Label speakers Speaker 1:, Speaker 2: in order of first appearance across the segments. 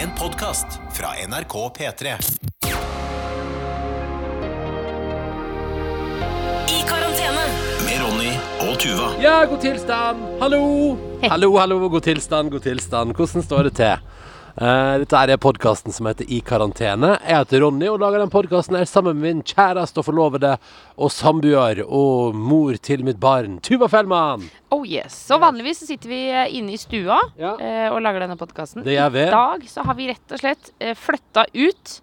Speaker 1: En podkast fra NRK P3.
Speaker 2: I karantene.
Speaker 1: Med Ronny og Tuva.
Speaker 3: Ja, god tilstand. Hallo. Hallo, hallo, god tilstand, god tilstand. Hvordan står det til? Eh, dette er podkasten som heter I karantene. Jeg heter Ronny og lager den podkasten sammen med min kjæreste og forlovede og samboer og mor til mitt barn, Tuva Fellmann.
Speaker 4: Oh yes. Så vanligvis sitter vi eh, inne i stua
Speaker 3: Ja.
Speaker 4: eh, og lager denne podkasten.
Speaker 3: Det.
Speaker 4: I dag så har vi rett og slett eh, flytta ut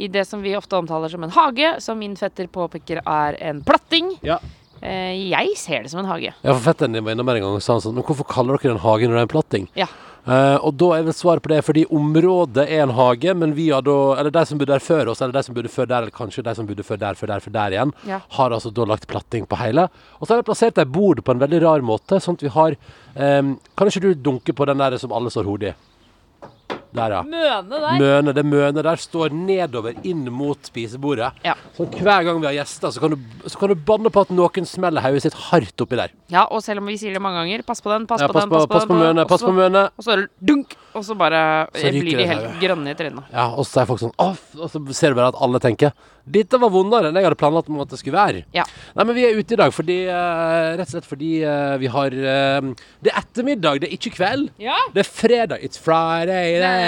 Speaker 4: i det som vi ofte omtaler som en hage, som min fetter påpeker er en platting.
Speaker 3: Ja.
Speaker 4: Jeg ser det som en hage.
Speaker 3: Ja, for fetteren din var innom en gang og sa han sånn Men hvorfor kaller dere en hage når det er en platting?
Speaker 4: Ja.
Speaker 3: Eh, og da er vel svaret på det fordi området er en hage, men vi har da Eller de som bodde der før oss, eller de som bodde før der, eller kanskje de som bodde før der, før der, før der igjen,
Speaker 4: Ja.
Speaker 3: har altså da lagt platting på hele. Og så har de plassert ei bord på en veldig rar måte, sånn at vi har um, Kan ikke du dunke på den der som alle står hodet i? Der, ja.
Speaker 4: Møne der.
Speaker 3: Møne, det mønet der står nedover inn mot spisebordet.
Speaker 4: Ja.
Speaker 3: Så hver gang vi har gjester, så kan du, så kan du banne på at noen smeller hodet sitt hardt oppi der.
Speaker 4: Ja, og selv om vi sier det mange ganger, pass på den, pass
Speaker 3: Ja,
Speaker 4: på
Speaker 3: pass
Speaker 4: den, pass på
Speaker 3: pass på mønet, pass på mønet.
Speaker 4: Og så er det dunk, og så bare
Speaker 3: Så
Speaker 4: blir de
Speaker 3: det
Speaker 4: helt grønne i trynet.
Speaker 3: Ja, og så er folk sånn Åh, og så ser du bare at alle tenker Dette var vondere enn jeg hadde planlagt om at det skulle være.
Speaker 4: Ja.
Speaker 3: Nei, men vi er ute i dag fordi eh, Rett og slett fordi eh, vi har eh, Det er ettermiddag, det er ikke kveld.
Speaker 4: Ja.
Speaker 3: Det er fredag. It's Friday, there,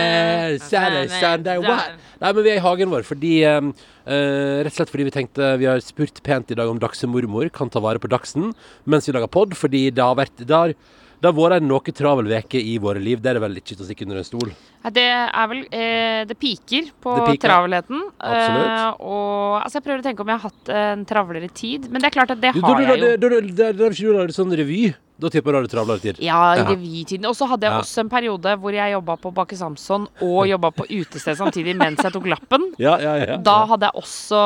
Speaker 3: Saturday, Sunday, what? Nei, men vi er i hagen vår fordi eh, Rett og slett fordi vi tenkte Vi har spurt pent i dag om Dagse mormor kan ta vare på Dagsen mens vi lager pod, fordi det har vært det har, det har vært en noe travel uke i våre liv. Det er det vel ikke til å stikke under en stol.
Speaker 4: Det er vel eh, Det piker på
Speaker 3: Det piker.
Speaker 4: travelheten.
Speaker 3: Absolutt.
Speaker 4: Eh, og altså, jeg prøver å tenke om jeg har hatt en travlere tid. Men det er klart at det
Speaker 3: Du,
Speaker 4: har
Speaker 3: da,
Speaker 4: jeg jo.
Speaker 3: da, da, da, da, da, sånn revy. Da tipper jeg du har travlere tid.
Speaker 4: Ja, i revytiden. Og så hadde jeg
Speaker 3: Ja.
Speaker 4: også en periode hvor jeg jobba på Bakke Samson og jobba på utested samtidig mens jeg tok lappen.
Speaker 3: Ja, ja, ja.
Speaker 4: Da hadde jeg også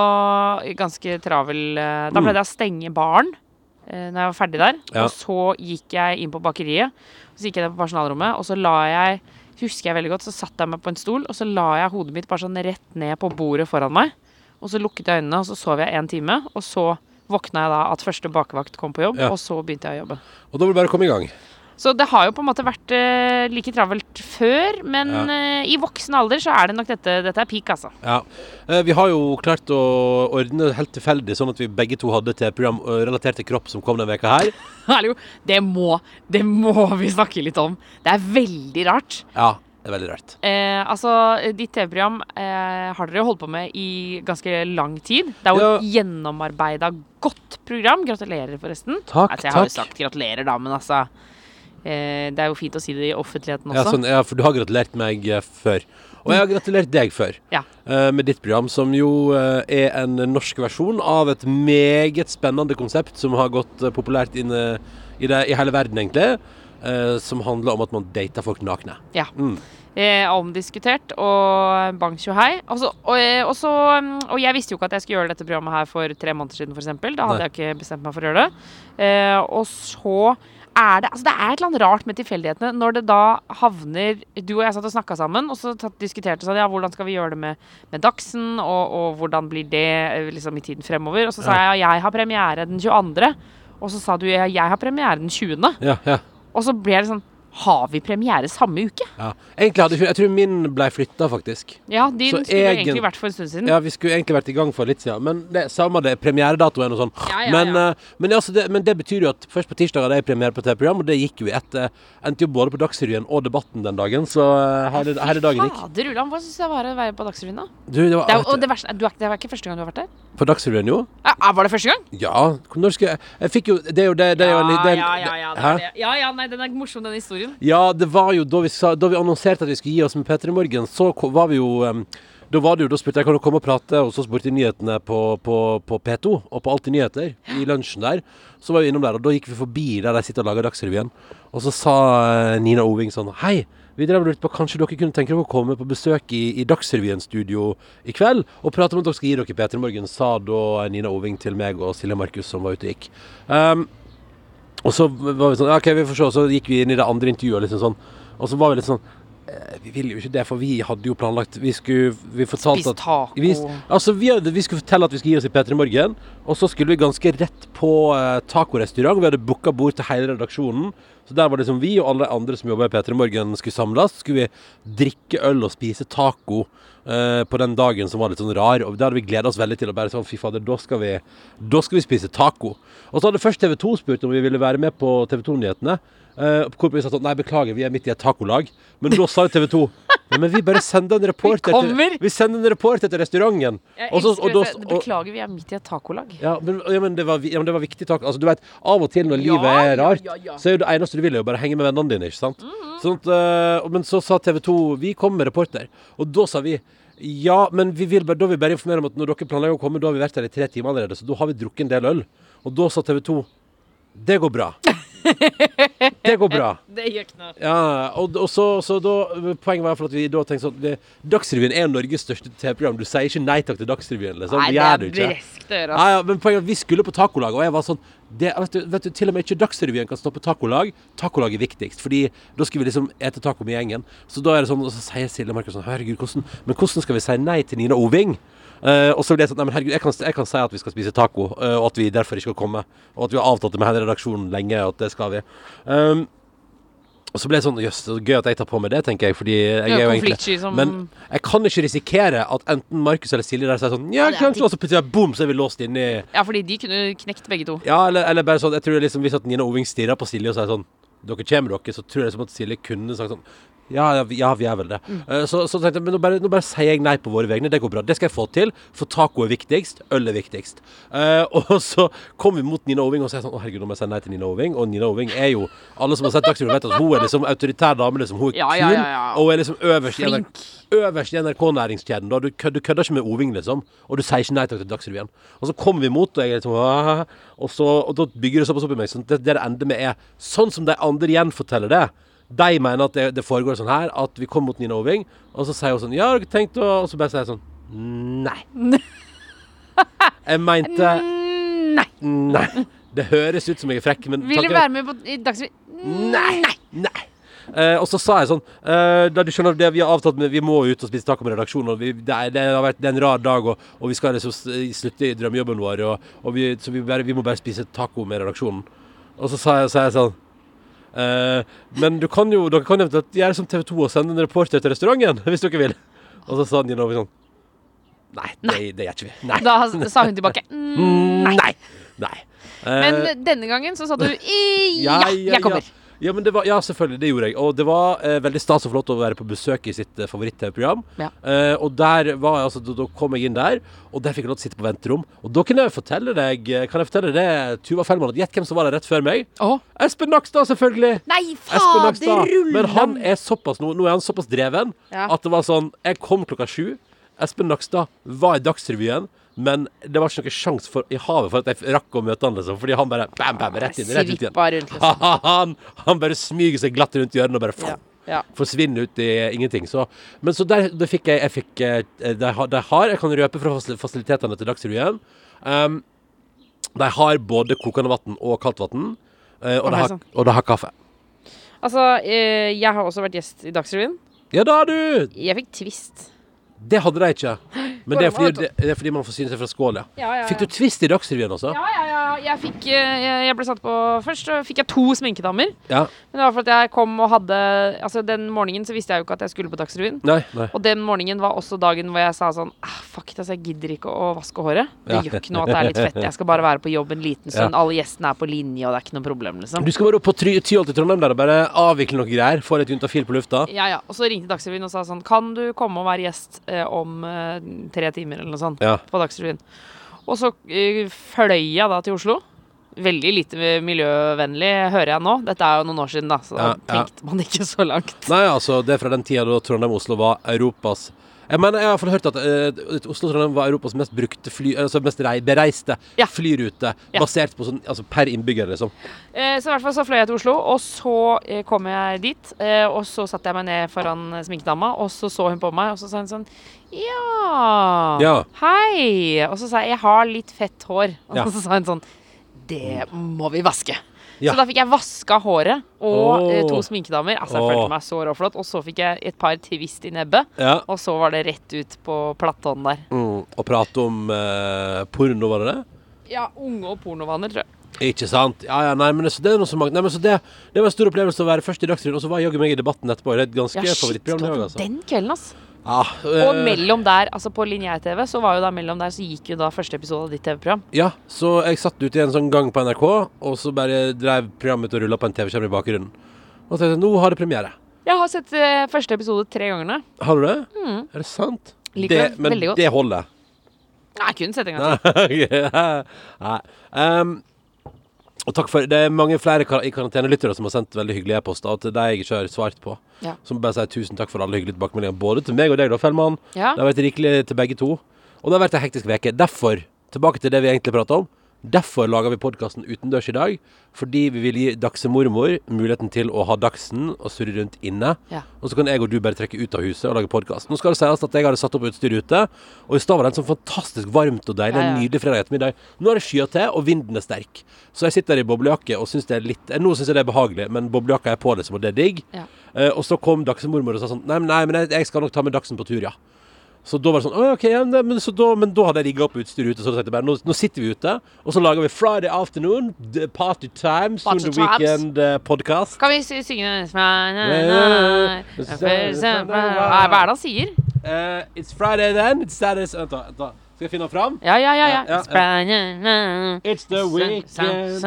Speaker 4: ganske travel eh, Da pleide jeg å stenge baren eh, når jeg var ferdig der.
Speaker 3: Ja.
Speaker 4: Og så gikk jeg inn på bakeriet. Så gikk jeg ned på personalrommet, og så la jeg Husker jeg veldig godt, så satte jeg meg på en stol, og så la jeg hodet mitt bare sånn rett ned på bordet foran meg. Og så lukket jeg øynene, og så sov jeg en time. Og så våkna jeg da at første bakevakt kom på jobb,
Speaker 3: Ja.
Speaker 4: og så begynte jeg å jobbe.
Speaker 3: Og da vil du bare komme i gang.
Speaker 4: Så det har jo på en måte vært eh, like travelt før, men
Speaker 3: Ja.
Speaker 4: eh, i voksen alder så er det nok dette Dette er peak, altså.
Speaker 3: Ja. Eh, Vi har jo klart å ordne helt tilfeldig, sånn at vi begge to hadde til program relatert til kropp som kom denne veka her.
Speaker 4: Hallo, det må, det må vi snakke litt om. Det er veldig rart.
Speaker 3: Ja, det er veldig rart.
Speaker 4: Eh, altså, ditt TV-program eh, har dere holdt på med i ganske lang tid. Det er jo et gjennomarbeida, godt program. Gratulerer, forresten.
Speaker 3: Takk,
Speaker 4: altså, jeg har jo sagt gratulerer, da, men altså Det er jo fint å si det i offentligheten
Speaker 3: Ja,
Speaker 4: også.
Speaker 3: sånn, ja, for du har gratulert meg eh, før. Og jeg har gratulert deg før.
Speaker 4: Ja.
Speaker 3: eh, Med ditt program, som jo eh, er en norsk versjon av et meget spennende konsept som har gått eh, populært inn i, det, i hele verden, egentlig. eh, Som handler om at man dater folk nakne.
Speaker 4: Ja.
Speaker 3: Mm.
Speaker 4: Eh, omdiskutert og bang tjohei. Og, og, eh, så, mm, og jeg visste jo ikke at jeg skulle gjøre dette programmet her for tre måneder siden, f.eks. Da hadde
Speaker 3: Nei.
Speaker 4: jeg ikke bestemt meg for å gjøre det. Eh, og så er det Altså, det er et eller annet rart med tilfeldighetene når det da havner Du og jeg satt og snakka sammen, og så tatt, diskuterte sånn Ja, hvordan skal vi gjøre det med, med Dagsen, og, og hvordan blir det eh, liksom i tiden fremover? Og så sa jeg ja, jeg har premiere den 22. Og så sa du ja, jeg har premiere den 20.
Speaker 3: Ja, ja.
Speaker 4: Og så ble det sånn Har vi premiere samme uke?
Speaker 3: ja. Egentlig hadde Jeg tror min ble flytta, faktisk.
Speaker 4: Ja, din
Speaker 3: Så
Speaker 4: skulle
Speaker 3: egen-
Speaker 4: egentlig vært for en stund siden.
Speaker 3: Ja, vi skulle egentlig vært i gang for litt siden. Men det samme det, premieredatoen og sånn.
Speaker 4: Ja, ja,
Speaker 3: men,
Speaker 4: ja.
Speaker 3: eh, men, altså det, men det betyr jo at først på tirsdag hadde jeg premiere på TV-program, og det gikk jo i ett. eh, Endte jo både på Dagsrevyen og Debatten den dagen, så hele, her er dagen gikk.
Speaker 4: Fader Ulland, hva syns det var å være på Dagsrevyen, da?
Speaker 3: Du, det var,
Speaker 4: Det er, og det, verste, du det var ikke første gang du har vært der?
Speaker 3: På Dagsrevyen, jo?
Speaker 4: Ja, ah, var det første gang?
Speaker 3: Ja. Når skal jeg Jeg fikk jo Det er jo det, det er jo en, det
Speaker 4: ja, ja, ja, det det. ja, ja, nei, den er morsom, den historien.
Speaker 3: Ja, det var jo da vi, sa, da vi annonserte at vi skulle gi oss med P3 Morgen, så var vi jo um, Da var det jo, da spurte jeg kan du komme og prate hos oss borti nyhetene på, på, på P2 og på Alltid nyheter i lunsjen der. Så var vi innom der, og da gikk vi forbi der de sitter og lager Dagsrevyen. Og så sa eh, Nina Oving sånn Hei, vi drev lurte på kanskje dere kunne tenke dere å komme på besøk i, i Dagsrevyen-studio i kveld og prate om at dere skal gi dere P3 Morgen, sa da Nina Oving til meg og Silje Markus som var ute og gikk. Um, og så var vi sånn, ok, vi får se. Så gikk vi inn i det andre intervjuet, liksom sånn. Og så var vi litt sånn Vi ville jo ikke det, for vi hadde jo planlagt Vi skulle Vi fortalte at
Speaker 4: taco.
Speaker 3: vi, altså, vi, hadde, vi skulle fortelle at vi skulle gi oss i P3 Morgen, og så skulle vi ganske rett på uh, tacorestaurant. Vi hadde booka bord til hele redaksjonen. Så der var det som vi og alle andre som jobba i P3 Morgen skulle samles. Skulle vi drikke øl og spise taco uh, på den dagen som var litt sånn rar. Og det hadde vi gleda oss veldig til. Og bare sånn, fy fader, da skal vi, da skal vi spise taco. Og så hadde først TV 2 spurt om vi ville være med på TV 2-nyhetene. Uh, hvorpå vi sa sånn Nei, beklager, vi er midt i et tacolag. Men da sa TV 2 men vi bare sender en reporter
Speaker 4: Vi.
Speaker 3: Vi sender en reporter til restauranten. Og så- og da- og-
Speaker 4: Beklager, vi er midt i et tacolag.
Speaker 3: ja, men, ja, men, det var, ja, men det var viktig takk. Altså, du vet, av og til når
Speaker 4: Ja,
Speaker 3: livet er rart, så er jo det eneste du vil, er jo bare henge med vennene dine, ikke sant?
Speaker 4: Mhm.
Speaker 3: Sånn at, øh, men så sa TV 2 Vi kommer med reporter. Og da sa vi ja, men vi vil bare, da vil vi bare informere om at når dere planlegger å komme, da har vi vært her i tre timer allerede, så da har vi drukket en del øl. Og da sa TV 2 Det går bra. Det går bra.
Speaker 4: Det gjør noe.
Speaker 3: Ja, og, og så, så da Poenget var at vi da tenkte sånn det, Dagsrevyen er Norges største TV-program. Du sier ikke nei takk til Dagsrevyen, liksom.
Speaker 4: Nei,
Speaker 3: det
Speaker 4: det er breskt å gjøre.
Speaker 3: Ja, men poenget at vi skulle på tacolag, og jeg var sånn det, vet, du, vet du, Til og med ikke Dagsrevyen kan stoppe tacolag. Tacolag er viktigst, Fordi da skal vi liksom ete taco med gjengen. Så da er det sånn, og så sier Silje Markus sånn Herregud, hvordan, men hvordan skal vi si nei til Nina Oving? Eh, og så ble jeg sånn Nei, men herregud, jeg kan, jeg kan si at vi skal spise taco, uh, og at vi derfor ikke skal komme. Og at vi har avtalt det med hele redaksjonen lenge, og at det skal vi. Um, og så ble det sånn Jøss, så gøy at jeg tar på meg det, tenker jeg. Fordi jeg er
Speaker 4: er
Speaker 3: jo egentlig
Speaker 4: som
Speaker 3: Men jeg kan ikke risikere at enten Markus eller Silje der sier sånn Ja,
Speaker 4: det er
Speaker 3: kanskje, og så plutselig boom, så er vi låst inne i
Speaker 4: Ja, fordi de kunne knekt begge to.
Speaker 3: ja, eller, eller bare sånn Jeg tror liksom Hvis at Nina Oving stirrer på Silje og sier sånn Dere kommer dere, så tror jeg liksom at Silje kunne sagt sånn ja, ja, vi- ja, vi er vel det.
Speaker 4: Mm.
Speaker 3: Eh, så, så tenkte jeg, men nå bare, nå bare sier jeg nei på våre vegne. Det går bra. Det skal jeg få til. For taco er viktigst. Øl er viktigst. Uh, og så kom vi mot Nina Oving og sa sånn Å, herregud, nå må jeg si nei til Nina Oving. Og Nina Oving er jo Alle som har sett Dagsrevyen, vet at hun er liksom autoritær dame. Liksom. Hun er
Speaker 4: Ja,
Speaker 3: kul.
Speaker 4: ja, ja, ja.
Speaker 3: Og hun er liksom øverst i NRK øverst i NRK-næringskjeden. Du, kød- du kødder ikke med Oving, liksom. Og du sier ikke nei takk til Dagsrevyen. Og så kommer vi mot, og jeg liksom Og, så, og da bygger det såpass opp i meg. Så det, det det ender med, er sånn som de andre gjenforteller det. De mener at det, det foregår sånn her, at vi kommer mot Nina Oving, og så sier hun sånn Ja, har dere tenkt å Og så bare sier jeg sånn Nei. Jeg mente
Speaker 4: Nei.
Speaker 3: Nei. Det høres ut som jeg er frekk, men
Speaker 4: Vil du være med på i Dagsrevyen?
Speaker 3: Nei! Nei. Eh, og så sa jeg sånn uh, Da du skjønner det Vi har avtalt med Vi må ut og spise taco med redaksjonen. Vi, det, er, det har vært det er en rar dag, og, og vi skal liksom slutte i drømmejobben vår. Og, og vi, så vi, bare, vi må bare spise taco med redaksjonen. Og så sa jeg, så jeg sånn Men du kan jo dere kan eventuelt gjøre som TV 2 og sende en reporter til restauranten, hvis dere vil. Og så sa Nina sånn Nei, det, det gjør ikke vi. Nei.
Speaker 4: Da sa hun tilbake. Mm,
Speaker 3: nei. Nei. Nei. Eh,
Speaker 4: Men denne gangen så sa du ja, ja, jeg kommer.
Speaker 3: Ja. Ja, men det var, ja, selvfølgelig. Det gjorde jeg. Og det var eh, veldig stas lov til å være på besøk i sitt eh, favoritt-TV-program.
Speaker 4: Ja.
Speaker 3: Eh, og der var jeg, altså, da, da kom jeg inn der, og der fikk jeg lov til å sitte på venterom. Og da kan jeg fortelle deg eh, Kan jeg fortelle det, Tuva Fellmann, at gjett hvem som var der rett før meg?
Speaker 4: Å,
Speaker 3: Espen Nakstad, selvfølgelig!
Speaker 4: nei,
Speaker 3: Espen Nakstad.
Speaker 4: ruller
Speaker 3: Men han er såpass nå, nå er han såpass dreven
Speaker 4: Ja.
Speaker 3: at det var sånn Jeg kom klokka sju. Espen Nakstad var i Dagsrevyen. Men det var ikke noen sjanse for, i havet for at jeg rakk å møte han, liksom. Fordi han bare bam, bam, rett inn. Rett ut igjen.
Speaker 4: Rundt, liksom.
Speaker 3: han, han bare smyger seg glatt rundt hjørnet og bare
Speaker 4: Ja. ja.
Speaker 3: forsvinner ut i ingenting. Så, men så der, der fikk jeg, jeg fikk, eh, de, har, Jeg kan røpe fra fasil- fasilitetene til Dagsrevyen. Um, de har både kokende vann og kaldt vann. eh, og,
Speaker 4: okay,
Speaker 3: har, og de har kaffe.
Speaker 4: Altså, eh, jeg har også vært gjest i Dagsrevyen.
Speaker 3: Ja da, du!
Speaker 4: Jeg fikk Twist.
Speaker 3: Det hadde de ikke. Men det er, fordi, det, det er fordi man får syne seg fra skål, ja, Fikk du Twist i Dagsrevyen også?
Speaker 4: Ja, ja, ja. Jeg fikk eh, Jeg ble satt på Først så fikk jeg to sminkedammer.
Speaker 3: Ja.
Speaker 4: Men det var for at jeg kom og hadde Altså, den morgenen så visste jeg jo ikke at jeg skulle på Dagsrevyen.
Speaker 3: Nei, nei.
Speaker 4: Og den morgenen var også dagen hvor jeg sa sånn ah, Fuck it, altså, jeg gidder ikke å vaske håret. Det
Speaker 3: Ja.
Speaker 4: gjør ikke noe at det er litt fett. Jeg skal bare være på jobb en liten stund. Alle gjestene er på linje, og det er ikke noe problem, liksom.
Speaker 3: Du skal bare opp på Tyholt i Trondheim der og bare avvikle noe greier. Få litt juntafil på lufta.
Speaker 4: Ja, ja. Og så ringte Dagsrevyen og sa sånn Kan du komme og være gjest eh, om eh, tre timer, eller noe sånt, på Dagsrevyen? Og så eh, fløy jeg da til Oslo. Veldig lite miljøvennlig, hører jeg nå. Dette er jo noen år siden, da, så da
Speaker 3: Ja, ja.
Speaker 4: tenkte man ikke så langt.
Speaker 3: Nei, altså, det er fra den tida da Trondheim og Oslo var Europas Jeg mener, jeg har iallfall hørt at uh, Oslo-Trondheim var Europas mest brukte fly Altså mest rei, bereiste
Speaker 4: Ja.
Speaker 3: flyrute,
Speaker 4: Ja.
Speaker 3: basert på sånn Altså per innbygger, liksom.
Speaker 4: Eh, så i hvert fall så fløy jeg til Oslo, og så eh, kom jeg dit. Eh, og så satte jeg meg ned foran eh, sminkedama, og så så hun på meg, og så sa hun sånn Ja,
Speaker 3: Ja.
Speaker 4: hei. Og så sa jeg jeg har litt fett hår. Og så sa hun sånn Det må vi vaske.
Speaker 3: Ja.
Speaker 4: Så da fikk jeg vaska håret og eh, to sminkedamer. Altså Jeg
Speaker 3: oh.
Speaker 4: følte meg så råflott. Og så fikk jeg et par twist i nebbet,
Speaker 3: Ja.
Speaker 4: og så var det rett ut på platåen der.
Speaker 3: Mm. Og prate om eh, porno, var det det?
Speaker 4: Ja, unge og pornovaner, tror jeg.
Speaker 3: Ikke sant? Ja, ja, nei, men det, det er noe så mange Nei, men så det, det var en stor opplevelse å være først i Dagsrevyen, og så var jeg jaggu meg i debatten etterpå. Det er et ganske
Speaker 4: Ja,
Speaker 3: favorittprogram. altså.
Speaker 4: den kvelden, ass.
Speaker 3: Ja,
Speaker 4: Og
Speaker 3: øh,
Speaker 4: mellom der, altså på lineær-TV, så var jo da mellom der, så gikk jo da første episode av ditt TV-program.
Speaker 3: ja, så jeg satt ute i en sånn gang på NRK, og så bare drev programmet og rulla på en TV-skjerm i bakgrunnen. Og så tenkte jeg nå har det premiere.
Speaker 4: Jeg har sett eh, første episode tre ganger.
Speaker 3: Har du det?
Speaker 4: Mm.
Speaker 3: Er det sant?
Speaker 4: Liker
Speaker 3: det,
Speaker 4: det
Speaker 3: men
Speaker 4: veldig godt.
Speaker 3: det holder.
Speaker 4: Nei, kun sett en gang til.
Speaker 3: Nei. Um, og takk for Det er mange flere kar i karantenelyttere som har sendt veldig hyggelige e-poster, og til de jeg ikke har svart på.
Speaker 4: Ja.
Speaker 3: Som bare sier tusen takk for alle hyggelige tilbakemeldinger. Både til meg og deg, da, Fellmann.
Speaker 4: Ja.
Speaker 3: Det har vært rikelig til begge to. Og det har vært ei hektisk uke. Derfor, tilbake til det vi egentlig prata om. Derfor lager vi podkasten utendørs i dag. Fordi vi vil gi Dagsemormor muligheten til å ha Dagsen og surre rundt inne.
Speaker 4: Ja.
Speaker 3: Og så kan jeg og du bare trekke ut av huset og lage podkast. Nå skal det sies at jeg hadde satt opp utstyr ute, og i stad var det en sånn fantastisk varmt og deilig,
Speaker 4: Ja, ja.
Speaker 3: en nydelig fredag ettermiddag. Nå er det skya til, og vinden er sterk. Så jeg sitter i boblejakke og syns det er litt eh, Nå syns jeg det er behagelig, men boblejakka er på, liksom, og det er digg.
Speaker 4: Ja.
Speaker 3: Eh, og så kom Dagsemormor og sa sånn Nei, nei, men jeg, jeg skal nok ta med Dagsen på tur, ja. Så da var det sånn «Å, OK, ja, men, så da, men da hadde jeg rigga opp utstyret ute. Så da tenkte jeg bare nå, nå sitter vi ute, og så lager vi Friday afternoon, the party time, soon
Speaker 4: Party
Speaker 3: the
Speaker 4: times.
Speaker 3: weekend uh, podcast.
Speaker 4: Kan vi sy- synge den? Nei, Hva er det han sier?
Speaker 3: Uh, it's Friday then. It's Saturday Vent, da. vent da. Skal jeg finne den fram?
Speaker 4: Ja, ja, ja.
Speaker 3: Ja, ja,
Speaker 4: ja.
Speaker 3: It's the weekend.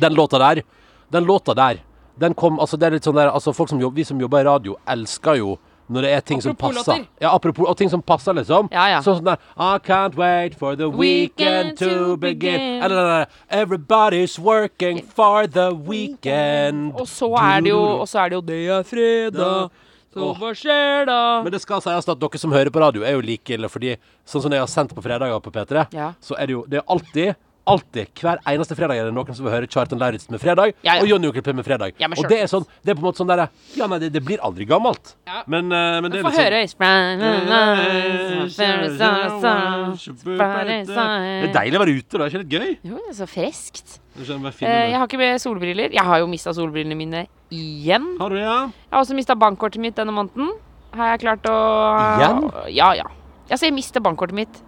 Speaker 3: Den låta der, den låta der, den kom Altså, det er litt sånn der Altså, folk som jobber, vi som jobber i radio, elsker jo når det er ting som passer.
Speaker 4: låter.
Speaker 3: Ja, apropos, og ting som passer, liksom.
Speaker 4: Ja, ja.
Speaker 3: Sånn som der I can't wait for the weekend to begin. Eller den der Everybody's working for the weekend.
Speaker 4: Og så er det jo Og så er det jo Det er fredag, så hva skjer da?
Speaker 3: Men det skal sies at dere som hører på radio, er jo like ille, fordi sånn som jeg har sendt på fredager på P3,
Speaker 4: Ja.
Speaker 3: så er det jo Det er alltid Alltid, Hver eneste fredag er det noen som vil høre Kjartan Lauritzen med fredag,
Speaker 4: Ja, ja.
Speaker 3: og Jonny P med fredag.
Speaker 4: Ja,
Speaker 3: og det er sånn Det er på en måte sånn derre Ja, nei, det, det blir aldri gammelt.
Speaker 4: Ja.
Speaker 3: Men, uh, men det er litt sånn Det er deilig å være ute, da. Er ikke det gøy?
Speaker 4: Jo, det er så friskt.
Speaker 3: Jeg
Speaker 4: Eh, jeg har ikke med solbriller. Jeg har jo mista solbrillene mine igjen.
Speaker 3: Har du ja?
Speaker 4: Jeg har også mista bankkortet mitt denne måneden. Har jeg klart å
Speaker 3: Igjen?
Speaker 4: Ja, ja. Altså, jeg mister bankkortet mitt.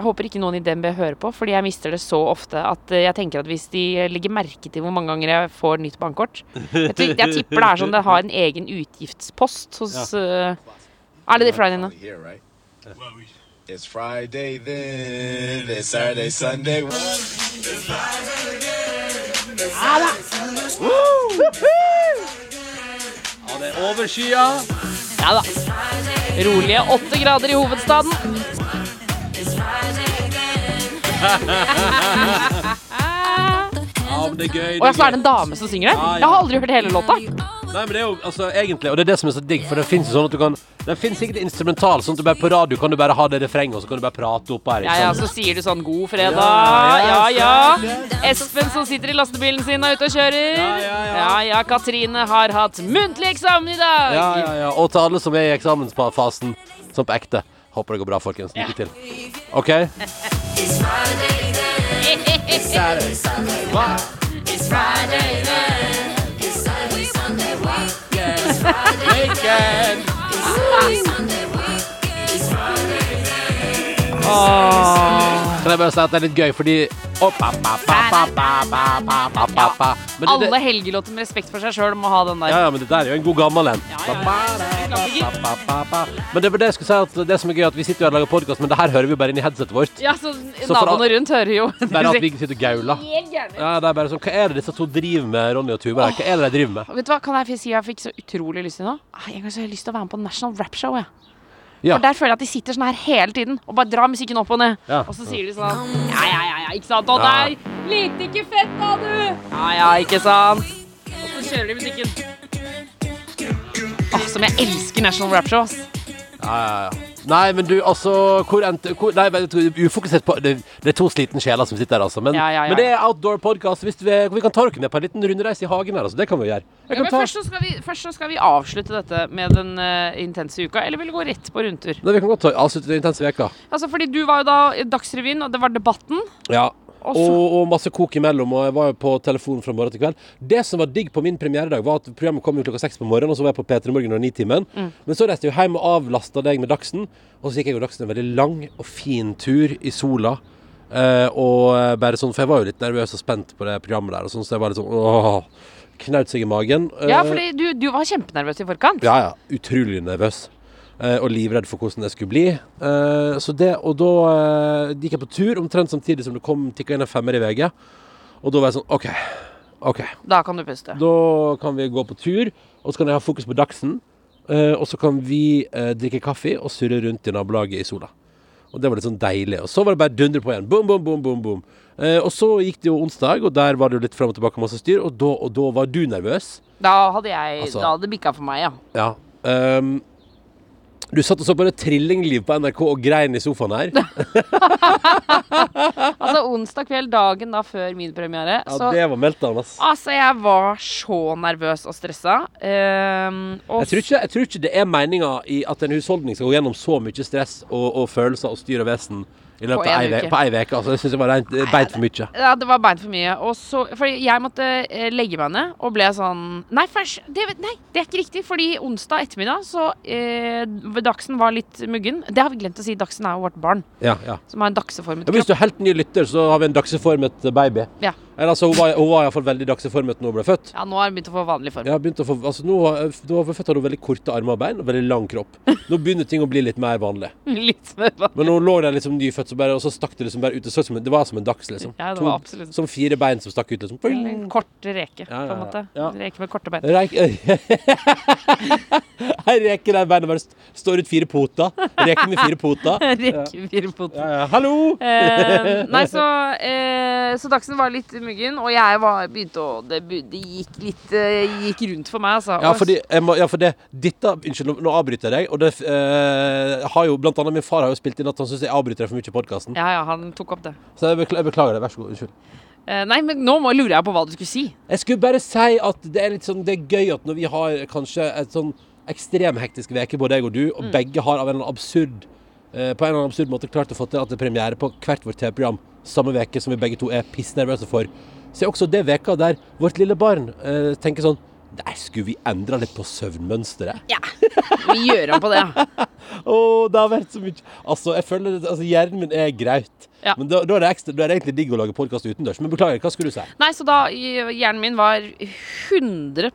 Speaker 4: Jeg håper ikke noen i DNB hører på, fordi jeg mister det så ofte at eh, jeg tenker at hvis de legger merke til hvor mange ganger jeg får nytt bankkort Jeg, jeg tipper det er sånn det har en egen utgiftspost hos eh, Er det de Friday nå?
Speaker 2: It's Friday then. It's Saturday, Sunday.
Speaker 3: Ja.
Speaker 4: Ja da. Rolige åtte grader i hovedstaden.
Speaker 3: Ja, men det er gøy.
Speaker 4: Og så er det en dame som synger
Speaker 3: Ja, ja.
Speaker 4: Jeg har aldri hørt hele låta.
Speaker 3: Nei, men det er jo altså egentlig Og det er det som er så digg, for det fins sånn at du kan Den fins sikkert instrumental, sånn at du bare på radio kan du bare ha det refrenget, og så kan du bare prate opp her.
Speaker 4: Ja,
Speaker 3: ikke
Speaker 4: ja? Så sier du sånn 'god fredag',
Speaker 3: Ja,
Speaker 4: ja. Espen som sitter i lastebilen sin er ute og kjører.
Speaker 3: Ja, ja, ja.
Speaker 4: ja, ja. Katrine har hatt muntlig eksamen i dag.
Speaker 3: Ja, ja, ja. Og til alle som er i eksamensfasen, sånn på ekte. Håper det går bra, folkens. Lykke til. OK? It's pa, jeg bare si at det- er litt gøy, fordi
Speaker 4: Alle helgelåter med respekt for seg sjøl må ha den der.
Speaker 3: Ja, ja, men det der er jo en god gammel en. Men det var det jeg skulle si at det som er gøy, at vi sitter jo og lager podkast, men det her hører vi jo bare inn i headsetet vårt.
Speaker 4: Ja, så naboene rundt hører jo
Speaker 3: Bare at vi sitter og gauler. Ja, det er bare sånn, Hva er det disse to driver med, Ronny og Tuva? Hva er det de driver med?
Speaker 4: Vet du hva, Kan jeg si jeg fikk så utrolig lyst til nå? Ah, En gang så har jeg lyst til å være med på National Rap Show. Jeg.
Speaker 3: Ja.
Speaker 4: For Der føler jeg at de sitter sånn her hele tiden og bare drar musikken opp og ned.
Speaker 3: Ja.
Speaker 4: Og så sier de sånn Ja, ja, ja, ja ikke sant? Og der Lite ikke fett, da, du! Ja, ja, ikke sant? Og så kjører de musikken. Åh, som jeg elsker National Rap Show. ass.
Speaker 3: Ja, ja, ja. Nei, men du, altså hvor endte, hvor, Nei, vet du, ufokusert på det, det er to slitne sjeler som sitter her, altså. Men,
Speaker 4: Ja, ja, ja,
Speaker 3: men det er outdoor podcast. Vi, vi kan ta dere med på en liten rundreise i hagen her, altså. Det kan vi jo gjøre. Jeg
Speaker 4: Ja,
Speaker 3: kan
Speaker 4: men
Speaker 3: ta,
Speaker 4: først så, skal vi, først så skal vi avslutte dette med den eh, intense uka, eller vil du gå rett på rundtur?
Speaker 3: Nei, vi kan godt ta avslutte den intense veka.
Speaker 4: Altså, fordi du var jo da i Dagsrevyen, og det var Debatten.
Speaker 3: Ja.
Speaker 4: Og
Speaker 3: Og, og masse kok imellom, og jeg var jo på telefon fra morgen til kveld. Det som var digg på min premieredag, var at programmet kom jo klokka seks på morgenen, og så var jeg på P3 Morgen og Nitimen.
Speaker 4: Mm.
Speaker 3: Men så reiste jeg hjem og avlasta deg med Dagsen, og så gikk jeg og Dagsen en veldig lang og fin tur i sola. Eh, og eh, bare sånn, For jeg var jo litt nervøs og spent på det programmet der, og sånn, så jeg var litt sånn åh, Knaut seg i magen.
Speaker 4: Ja,
Speaker 3: Eh,
Speaker 4: fordi du, du var kjempenervøs i forkant.
Speaker 3: ja, ja. Utrolig nervøs. Eh, og livredd for hvordan det skulle bli. Eh, så det, og da eh, gikk jeg på tur omtrent samtidig som det kom tikka inn en femmer i VG. Og da var jeg sånn OK. OK.
Speaker 4: Da kan du puste.
Speaker 3: Da kan vi gå på tur, og så kan jeg ha fokus på Dagsen. eh, og så kan vi drikke kaffe og surre rundt i nabolaget i sola. Og det var litt sånn deilig. Og så var det bare dundre på igjen. Boom, boom, boom, boom, boom. Eh, og så gikk det jo onsdag, og der var det jo litt fram og tilbake masse styr. Og da, og da var du nervøs.
Speaker 4: Da hadde jeg
Speaker 3: Altså-
Speaker 4: Da hadde det bikka for meg, ja.
Speaker 3: Ja. Ehm, du satt og så på det trillingliv på NRK og grein i sofaen her.
Speaker 4: Altså onsdag kveld, dagen da før min premiere.
Speaker 3: Ja,
Speaker 4: så
Speaker 3: det var meltdown, ass.
Speaker 4: Altså, jeg var så nervøs og stressa. Um, og
Speaker 3: Jeg tror, ikke, jeg tror ikke det er meninga at en husholdning skal gå gjennom så mye stress og, og følelser og styr og vesen i løpet
Speaker 4: På en
Speaker 3: ei
Speaker 4: uke.
Speaker 3: på ei uke. Altså, jeg syns det var rent eh, beit for mye.
Speaker 4: Ja, det var beint for mye. Og så, fordi jeg måtte eh, legge meg ned og ble sånn Nei, først, det, nei, det er ikke riktig. Fordi onsdag ettermiddag så eh, Dagsen var litt muggen. Det har vi glemt å si. Dagsen er jo vårt barn,
Speaker 3: Ja, ja.
Speaker 4: som har en dakseformet
Speaker 3: Ja, hvis du er helt ny lytter, så har vi en dagseformet baby.
Speaker 4: Ja.
Speaker 3: Altså, hun var, hun var iallfall veldig dagseformet når hun ble født.
Speaker 4: ja, nå har hun begynt å få vanlig form.
Speaker 3: Ja, begynt å få, altså, nå, nå hun født hadde hun veldig korte armer og bein og veldig lang kropp. Nå begynner ting å bli litt mer vanlig.
Speaker 4: Litt mer vanlig.
Speaker 3: Men hun lå der liksom nyfødt, så bare, og så stakk det liksom bare ut. Det, så det var som en dags, liksom.
Speaker 4: Ja, det var absolutt.
Speaker 3: Som fire bein som stakk ut, liksom.
Speaker 4: En kort reke,
Speaker 3: Ja, ja,
Speaker 4: på en måte. Reke med korte bein.
Speaker 3: Reik Ei reke der beina bare st- står ut fire poter. Reke med fire poter.
Speaker 4: Reke fire
Speaker 3: poter. Hallo!
Speaker 4: Eh, nei, så, eh, så Dagsen var litt muggen, og jeg var, begynte å Det, det gikk litt eh, gikk rundt for meg, altså.
Speaker 3: Ja, fordi, må, ja, for det Dette Unnskyld, nå, avbryter jeg deg. Og det eh, har jo Blant annet min far har jo spilt inn at han syns jeg avbryter deg for mye i podkasten.
Speaker 4: Ja, ja, han tok opp det.
Speaker 3: Så jeg beklager, jeg beklager det. Vær så god. Unnskyld.
Speaker 4: Eh, nei, men nå lurer jeg på hva du skulle si.
Speaker 3: Jeg skulle bare si at det er litt sånn Det er gøy at når vi har kanskje et sånn ekstremhektisk uke, både jeg og du, og begge har av en eller annen absurd eh, på en eller annen absurd måte klart å få til at det er premiere på hvert vårt TV-program samme veke som vi begge to er pissnervøse for, så er også det veka der vårt lille barn eh, tenker sånn Der skulle vi endra litt på søvnmønsteret.
Speaker 4: Ja, vi gjør om på det.
Speaker 3: Å, det har vært så mye Altså, jeg føler altså, Hjernen min er graut.
Speaker 4: Ja.
Speaker 3: Men da, da, er det ekstra, da er det egentlig digg å lage podkast utendørs. Men beklager, hva skulle du si?
Speaker 4: Nei, så da hjernen min var 100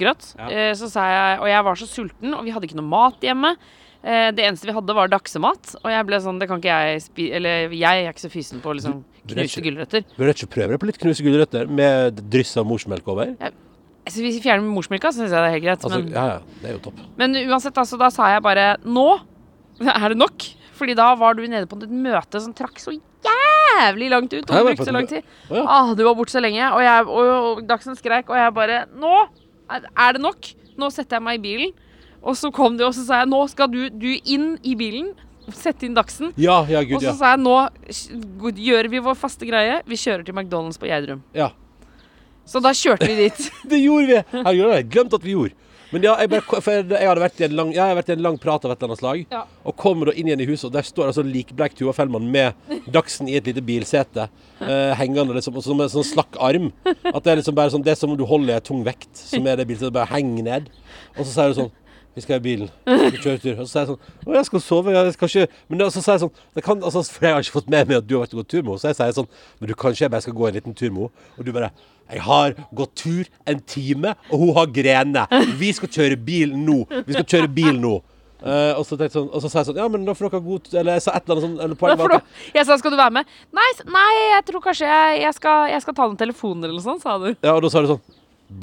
Speaker 4: grøt.
Speaker 3: Ja.
Speaker 4: Eh, så sa jeg Og jeg var så sulten, og vi hadde ikke noe mat hjemme. Eh, det eneste vi hadde, var daksemat. Og jeg ble sånn Det kan ikke jeg spi... Eller jeg er ikke så fysen på liksom knuste gulrøtter.
Speaker 3: Bør du ikke prøve deg på litt knuste gulrøtter med dryss av morsmelk over?
Speaker 4: Så hvis vi fjerner morsmelka, så syns jeg det er helt greit.
Speaker 3: Altså,
Speaker 4: men,
Speaker 3: ja, ja, det er jo topp.
Speaker 4: men uansett, altså, da sa jeg bare Nå er det nok. Fordi da var du nede på et møte som trakk så jævlig langt ut. Og du brukte så lang tid.
Speaker 3: Å, ja.
Speaker 4: Ah, du var borte så lenge. Og, jeg, og, og Dagsen skreik, og jeg bare Nå er det nok. Nå setter jeg meg i bilen. Og så kom de, og så sa jeg nå skal du, du inn i bilen. Sette inn Dagsen.
Speaker 3: Ja, ja,
Speaker 4: Og så
Speaker 3: ja.
Speaker 4: sa jeg nå gjør vi vår faste greie. Vi kjører til McDonald's på Gjerdrum.
Speaker 3: ja.
Speaker 4: Så da kjørte vi dit.
Speaker 3: Det gjorde vi! Herregud, jeg glemt at vi gjorde. Men ja, jeg, bare, jeg, hadde vært i en lang, jeg har vært i en lang prat av et eller annet slag,
Speaker 4: Ja.
Speaker 3: og kommer da inn igjen i huset, og der står altså likbleik Tuva Fellmann med Dagsen i et lite bilsete, eh, hengende liksom, som en sånn slakk arm. At det er liksom bare sånn, det som om du holder en tung vekt, som er det bilsetet, bare henger ned. Og så sier du sånn vi skal i bilen. Vi kjører tur. Og så sier jeg sånn Å, jeg skal sove. Jeg skal ikke Men så sier jeg sånn det kan, altså, For jeg har ikke fått med meg at du har vært og gått tur med henne. Så jeg sier sånn Men du, kanskje jeg bare skal gå en liten tur med henne? Og du bare Jeg har gått tur en time, og hun har grener. Vi skal kjøre bil nå. Vi skal kjøre bil nå. Uh, og, så tenkte sånn, og så sa jeg sånn Ja, men da får dere god Eller jeg sa et eller annet sånn eller poeng var at,
Speaker 4: Jeg sa skal du være med? Nei, nei jeg tror kanskje jeg, jeg, skal, jeg skal ta noen telefoner eller noe sånt, sa du.
Speaker 3: Ja, og da sa du sånn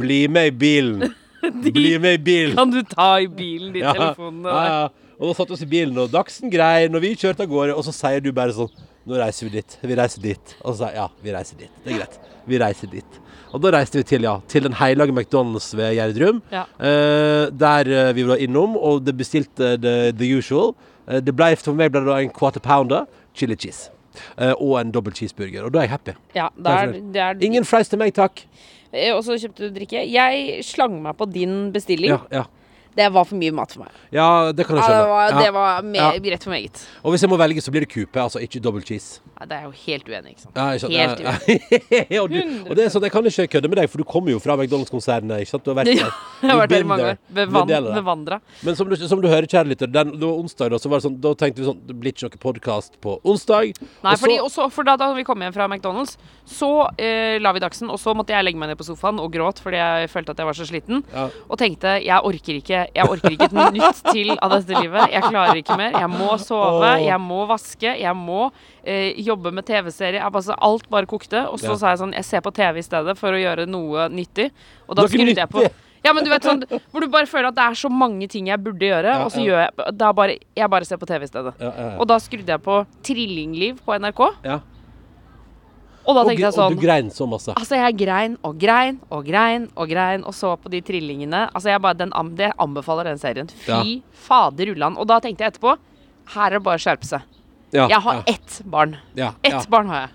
Speaker 3: Bli med i bilen. Bli med i bilen.
Speaker 4: Kan du ta i bilen de
Speaker 3: Ja,
Speaker 4: telefonene
Speaker 3: ja,
Speaker 4: der?
Speaker 3: ja. Og da satt vi oss i bilen, og Dagsen grein, og vi kjørte av gårde, og så sier du bare sånn Nå reiser vi dit. Vi reiser dit. Og så sier jeg ja, vi reiser dit. Det er greit. Vi reiser dit. Og da reiste vi til, ja, til den hellige McDonald's ved Gjerdrum.
Speaker 4: Ja.
Speaker 3: Eh, der eh, vi var innom, og det bestilte the, the usual. Eh, det ble, for meg ble det en quarter pounder, chili cheese. Eh, og en dobbel cheeseburger. Og da er jeg happy.
Speaker 4: Ja,
Speaker 3: der,
Speaker 4: der...
Speaker 3: er
Speaker 4: er, er
Speaker 3: Ingen fries til meg, takk.
Speaker 4: Eh, Og så kjøpte du drikke. Jeg slang meg på din bestilling.
Speaker 3: Ja, ja.
Speaker 4: Det var for mye mat for meg.
Speaker 3: Ja, det kan jeg
Speaker 4: Ja, det
Speaker 3: skjønne.
Speaker 4: var,
Speaker 3: Ja.
Speaker 4: det var me-
Speaker 3: Ja.
Speaker 4: rett for meget.
Speaker 3: Og hvis jeg må velge, så blir det kupe, altså ikke double cheese.
Speaker 4: Nei, det er jo helt uenig, ikke sant.
Speaker 3: Ja, ikke sant?
Speaker 4: Helt
Speaker 3: Ja, og, du, og det er sånn, jeg kan ikke kødde med deg, for du kommer jo fra McDonald's-konsernet, ikke sant? Du har vært der.
Speaker 4: Jeg har vært der i mange år.
Speaker 3: Bevand,
Speaker 4: bevandra.
Speaker 3: Men som du, som du hører, kjære lytter, den, det var onsdag, da, så var det sånn, da tenkte vi sånn Det blir ikke noe podkast på onsdag.
Speaker 4: Nei,
Speaker 3: Og
Speaker 4: fordi, så, også, for da, da vi kom hjem fra McDonald's, så eh, la vi Dagsen, og så måtte jeg legge meg ned på sofaen og gråt fordi jeg følte at jeg var så sliten.
Speaker 3: Ja.
Speaker 4: Og tenkte jeg orker ikke Jeg orker ikke et minutt til av dette livet. Jeg klarer ikke mer. Jeg må sove, jeg må vaske, jeg må eh, jobbe med TV-serie. Altså, alt bare kokte. Og så
Speaker 3: Ja.
Speaker 4: sa jeg sånn Jeg ser på TV i stedet for å gjøre noe nyttig. Og da skrudde jeg på ja, men du vet sånn Hvor du bare føler at det er så mange ting jeg burde gjøre,
Speaker 3: Ja,
Speaker 4: og så
Speaker 3: ja.
Speaker 4: gjør jeg da bare, Jeg bare ser på TV i stedet.
Speaker 3: Ja.
Speaker 4: Og da skrudde jeg på Trillingliv på NRK.
Speaker 3: ja.
Speaker 4: Og da
Speaker 3: Og,
Speaker 4: tenkte jeg
Speaker 3: og
Speaker 4: sånn
Speaker 3: du grein så masse.
Speaker 4: Altså, jeg grein og grein og grein og grein og så på de trillingene. Altså, jeg bare den, det anbefaler den serien. Fy
Speaker 3: Ja.
Speaker 4: fader ullan. Og da tenkte jeg etterpå her er det bare å skjerpe seg.
Speaker 3: Ja,
Speaker 4: Jeg har ett barn.
Speaker 3: ja,
Speaker 4: Ett barn har jeg.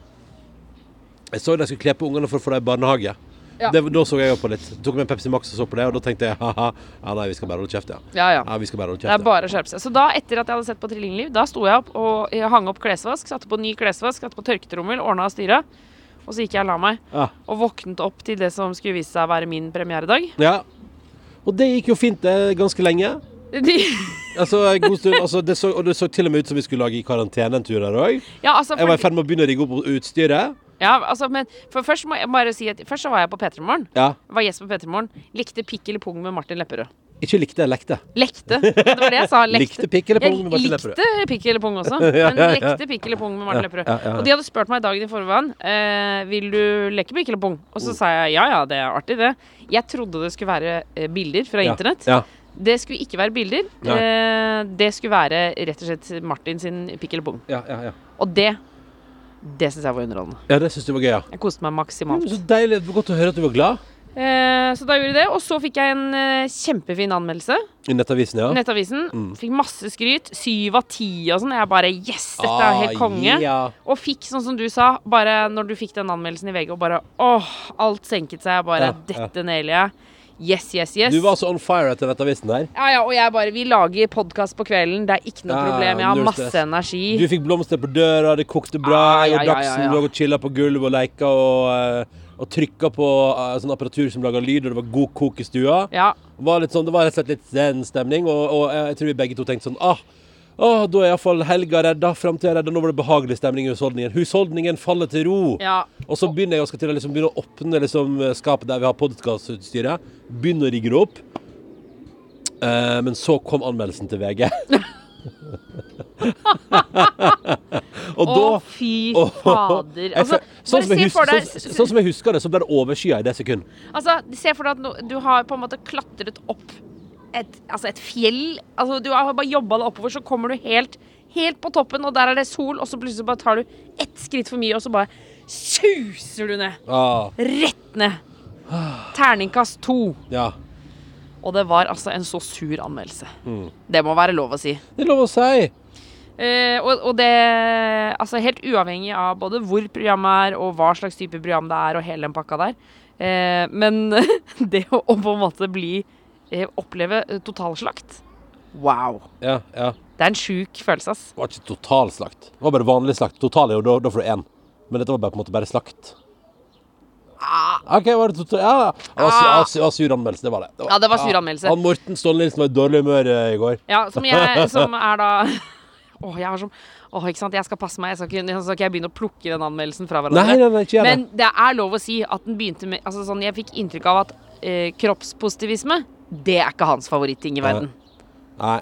Speaker 3: Jeg så de skulle kle på ungene for å få dem i barnehage.
Speaker 4: Ja.
Speaker 3: Det, da så jeg på litt. Tok med en Pepsi Max og så på det, og da tenkte jeg haha, ja nei, vi skal bare holde kjeft, ja.
Speaker 4: Ja, ja.
Speaker 3: Ja, vi skal bare holde
Speaker 4: Det er bare å skjerpe seg. Så da, etter at jeg hadde sett på Trillingliv, da sto jeg opp og jeg hang opp klesvask, satte på ny klesvask, satte på tørketrommel, ordna og styra. Og så gikk jeg og la meg.
Speaker 3: Ja.
Speaker 4: Og våknet opp til det som skulle vise seg å være min premieredag.
Speaker 3: ja. Og det gikk jo fint, det, ganske lenge.
Speaker 4: De,
Speaker 3: Altså, en god stund, altså, det så, og det så til og med ut som vi skulle lage i karantene en tur der òg.
Speaker 4: ja, altså,
Speaker 3: Jeg var i ferd med å begynne å rigge opp utstyret.
Speaker 4: Ja, altså, men først må jeg bare si at Først så var jeg på P3 Morgen.
Speaker 3: Ja.
Speaker 4: Var gjest på P3 Morgen. Likte pikk eller pung med Martin Lepperød.
Speaker 3: Ikke likte, lekte.
Speaker 4: Lekte. Det var det jeg sa.
Speaker 3: Likte pikk eller pung med Martin
Speaker 4: Jeg likte pikk eller pung også, men
Speaker 3: ja, ja.
Speaker 4: lekte pikk eller pung med Martin
Speaker 3: Ja,
Speaker 4: Lepperød.
Speaker 3: ja, ja.
Speaker 4: Og de hadde spurt meg dagen i forveien eh, Vil du leke pikk eller pung. Og så sa jeg ja ja, det er artig, det. Jeg trodde det skulle være eh, bilder fra
Speaker 3: Ja,
Speaker 4: internett.
Speaker 3: Ja.
Speaker 4: Det skulle ikke være bilder. Eh, det skulle være rett og slett Martin sin pikk eller pung.
Speaker 3: Ja, ja, ja.
Speaker 4: Og det det syns jeg var underholdende.
Speaker 3: ja, det syns du var gøy, ja.
Speaker 4: Jeg koste meg
Speaker 3: Mm,
Speaker 4: maksimalt.
Speaker 3: så deilig. Det var godt å høre at du var glad.
Speaker 4: Eh, så da gjorde jeg det. Og så fikk jeg en eh, kjempefin anmeldelse.
Speaker 3: I Nettavisen, ja.
Speaker 4: Nettavisen.
Speaker 3: Mm.
Speaker 4: Fikk masse skryt. Syv av ti og sånn. Jeg bare Yes, dette er helt konge.
Speaker 3: Ah, ja.
Speaker 4: Og fikk, sånn som du sa, bare når du fikk den anmeldelsen i VG, og bare åh, alt senket seg. Jeg bare
Speaker 3: Ja,
Speaker 4: Dette nailer jeg. Yes, yes, yes.
Speaker 3: Du var så on fire etter Nettavisen der.
Speaker 4: Ja, ja, og jeg bare Vi lager podkast på kvelden. Det er ikke noe
Speaker 3: Ja,
Speaker 4: problem. Jeg har masse
Speaker 3: stress.
Speaker 4: energi.
Speaker 3: Du fikk blomster på døra, det kokte bra.
Speaker 4: Ah,
Speaker 3: jeg
Speaker 4: ja,
Speaker 3: og
Speaker 4: ja,
Speaker 3: Dagsen lå og chilla på gulvet og leika og, eh, og trykka på eh, sånn apparatur som laga lyd, og det var god kok i stua.
Speaker 4: Ja.
Speaker 3: Var litt sånn, det var rett og slett litt zen-stemning, og, og jeg tror vi begge to tenkte sånn ah, ah, da er iallfall helga redda, framtida redda, nå var det behagelig stemning i husholdningen. Husholdningen faller til ro.
Speaker 4: ja.
Speaker 3: Og så begynner jeg til å liksom begynne å åpne liksom skapet der vi har podkastutstyret. Begynne å rigge det opp. Eh, men så kom anmeldelsen til VG. og
Speaker 4: Å, fy fader. Altså,
Speaker 3: sånn, som jeg husker,
Speaker 4: deg
Speaker 3: sånn, sånn som jeg husker det, så ble det overskya i det sekund.
Speaker 4: Altså, se for deg at no, du har på en måte klatret opp et, altså et fjell. Altså, du har bare jobba deg oppover, så kommer du helt, helt på toppen, og der er det sol, og så plutselig bare tar du ett skritt for mye, og så bare suser du ned.
Speaker 3: Ah,
Speaker 4: Rett ned. Terningkast to.
Speaker 3: ja.
Speaker 4: Og det var altså en så sur anmeldelse.
Speaker 3: Mm.
Speaker 4: Det må være lov å si.
Speaker 3: Det er lov å si.
Speaker 4: Eh, og, og det Altså helt uavhengig av både hvor programmet er, og hva slags type program det er, og hele den pakka der. Eh, men det å, å på en måte bli Oppleve eh, totalslakt Wow.
Speaker 3: Ja, ja.
Speaker 4: Det er en sjuk følelse, ass.
Speaker 3: Det var ikke totalslakt. Det var bare vanlig slakt. Total er jo da, da får du én. Men dette var bare på en måte bare slakt. OK, var det total... Ja, det var, su-
Speaker 4: Ah.
Speaker 3: ja, su- sur anmeldelse. Det var det. det var,
Speaker 4: Ja, det var sur anmeldelse.
Speaker 3: Han Morten Ståle Nilsen var i dårlig humør eh, i går.
Speaker 4: Ja, som jeg Som er da Åh, jeg har som Åh, ikke sant. Jeg skal passe meg. Jeg skal ikke, jeg skal ikke begynne å plukke den anmeldelsen fra hverandre.
Speaker 3: Nei, nei, nei, ikke gjør.
Speaker 4: Men det er lov å si at den begynte med Altså sånn, Jeg fikk inntrykk av at eh, kroppspositivisme, det er ikke hans favoritting i verden.
Speaker 3: Nei.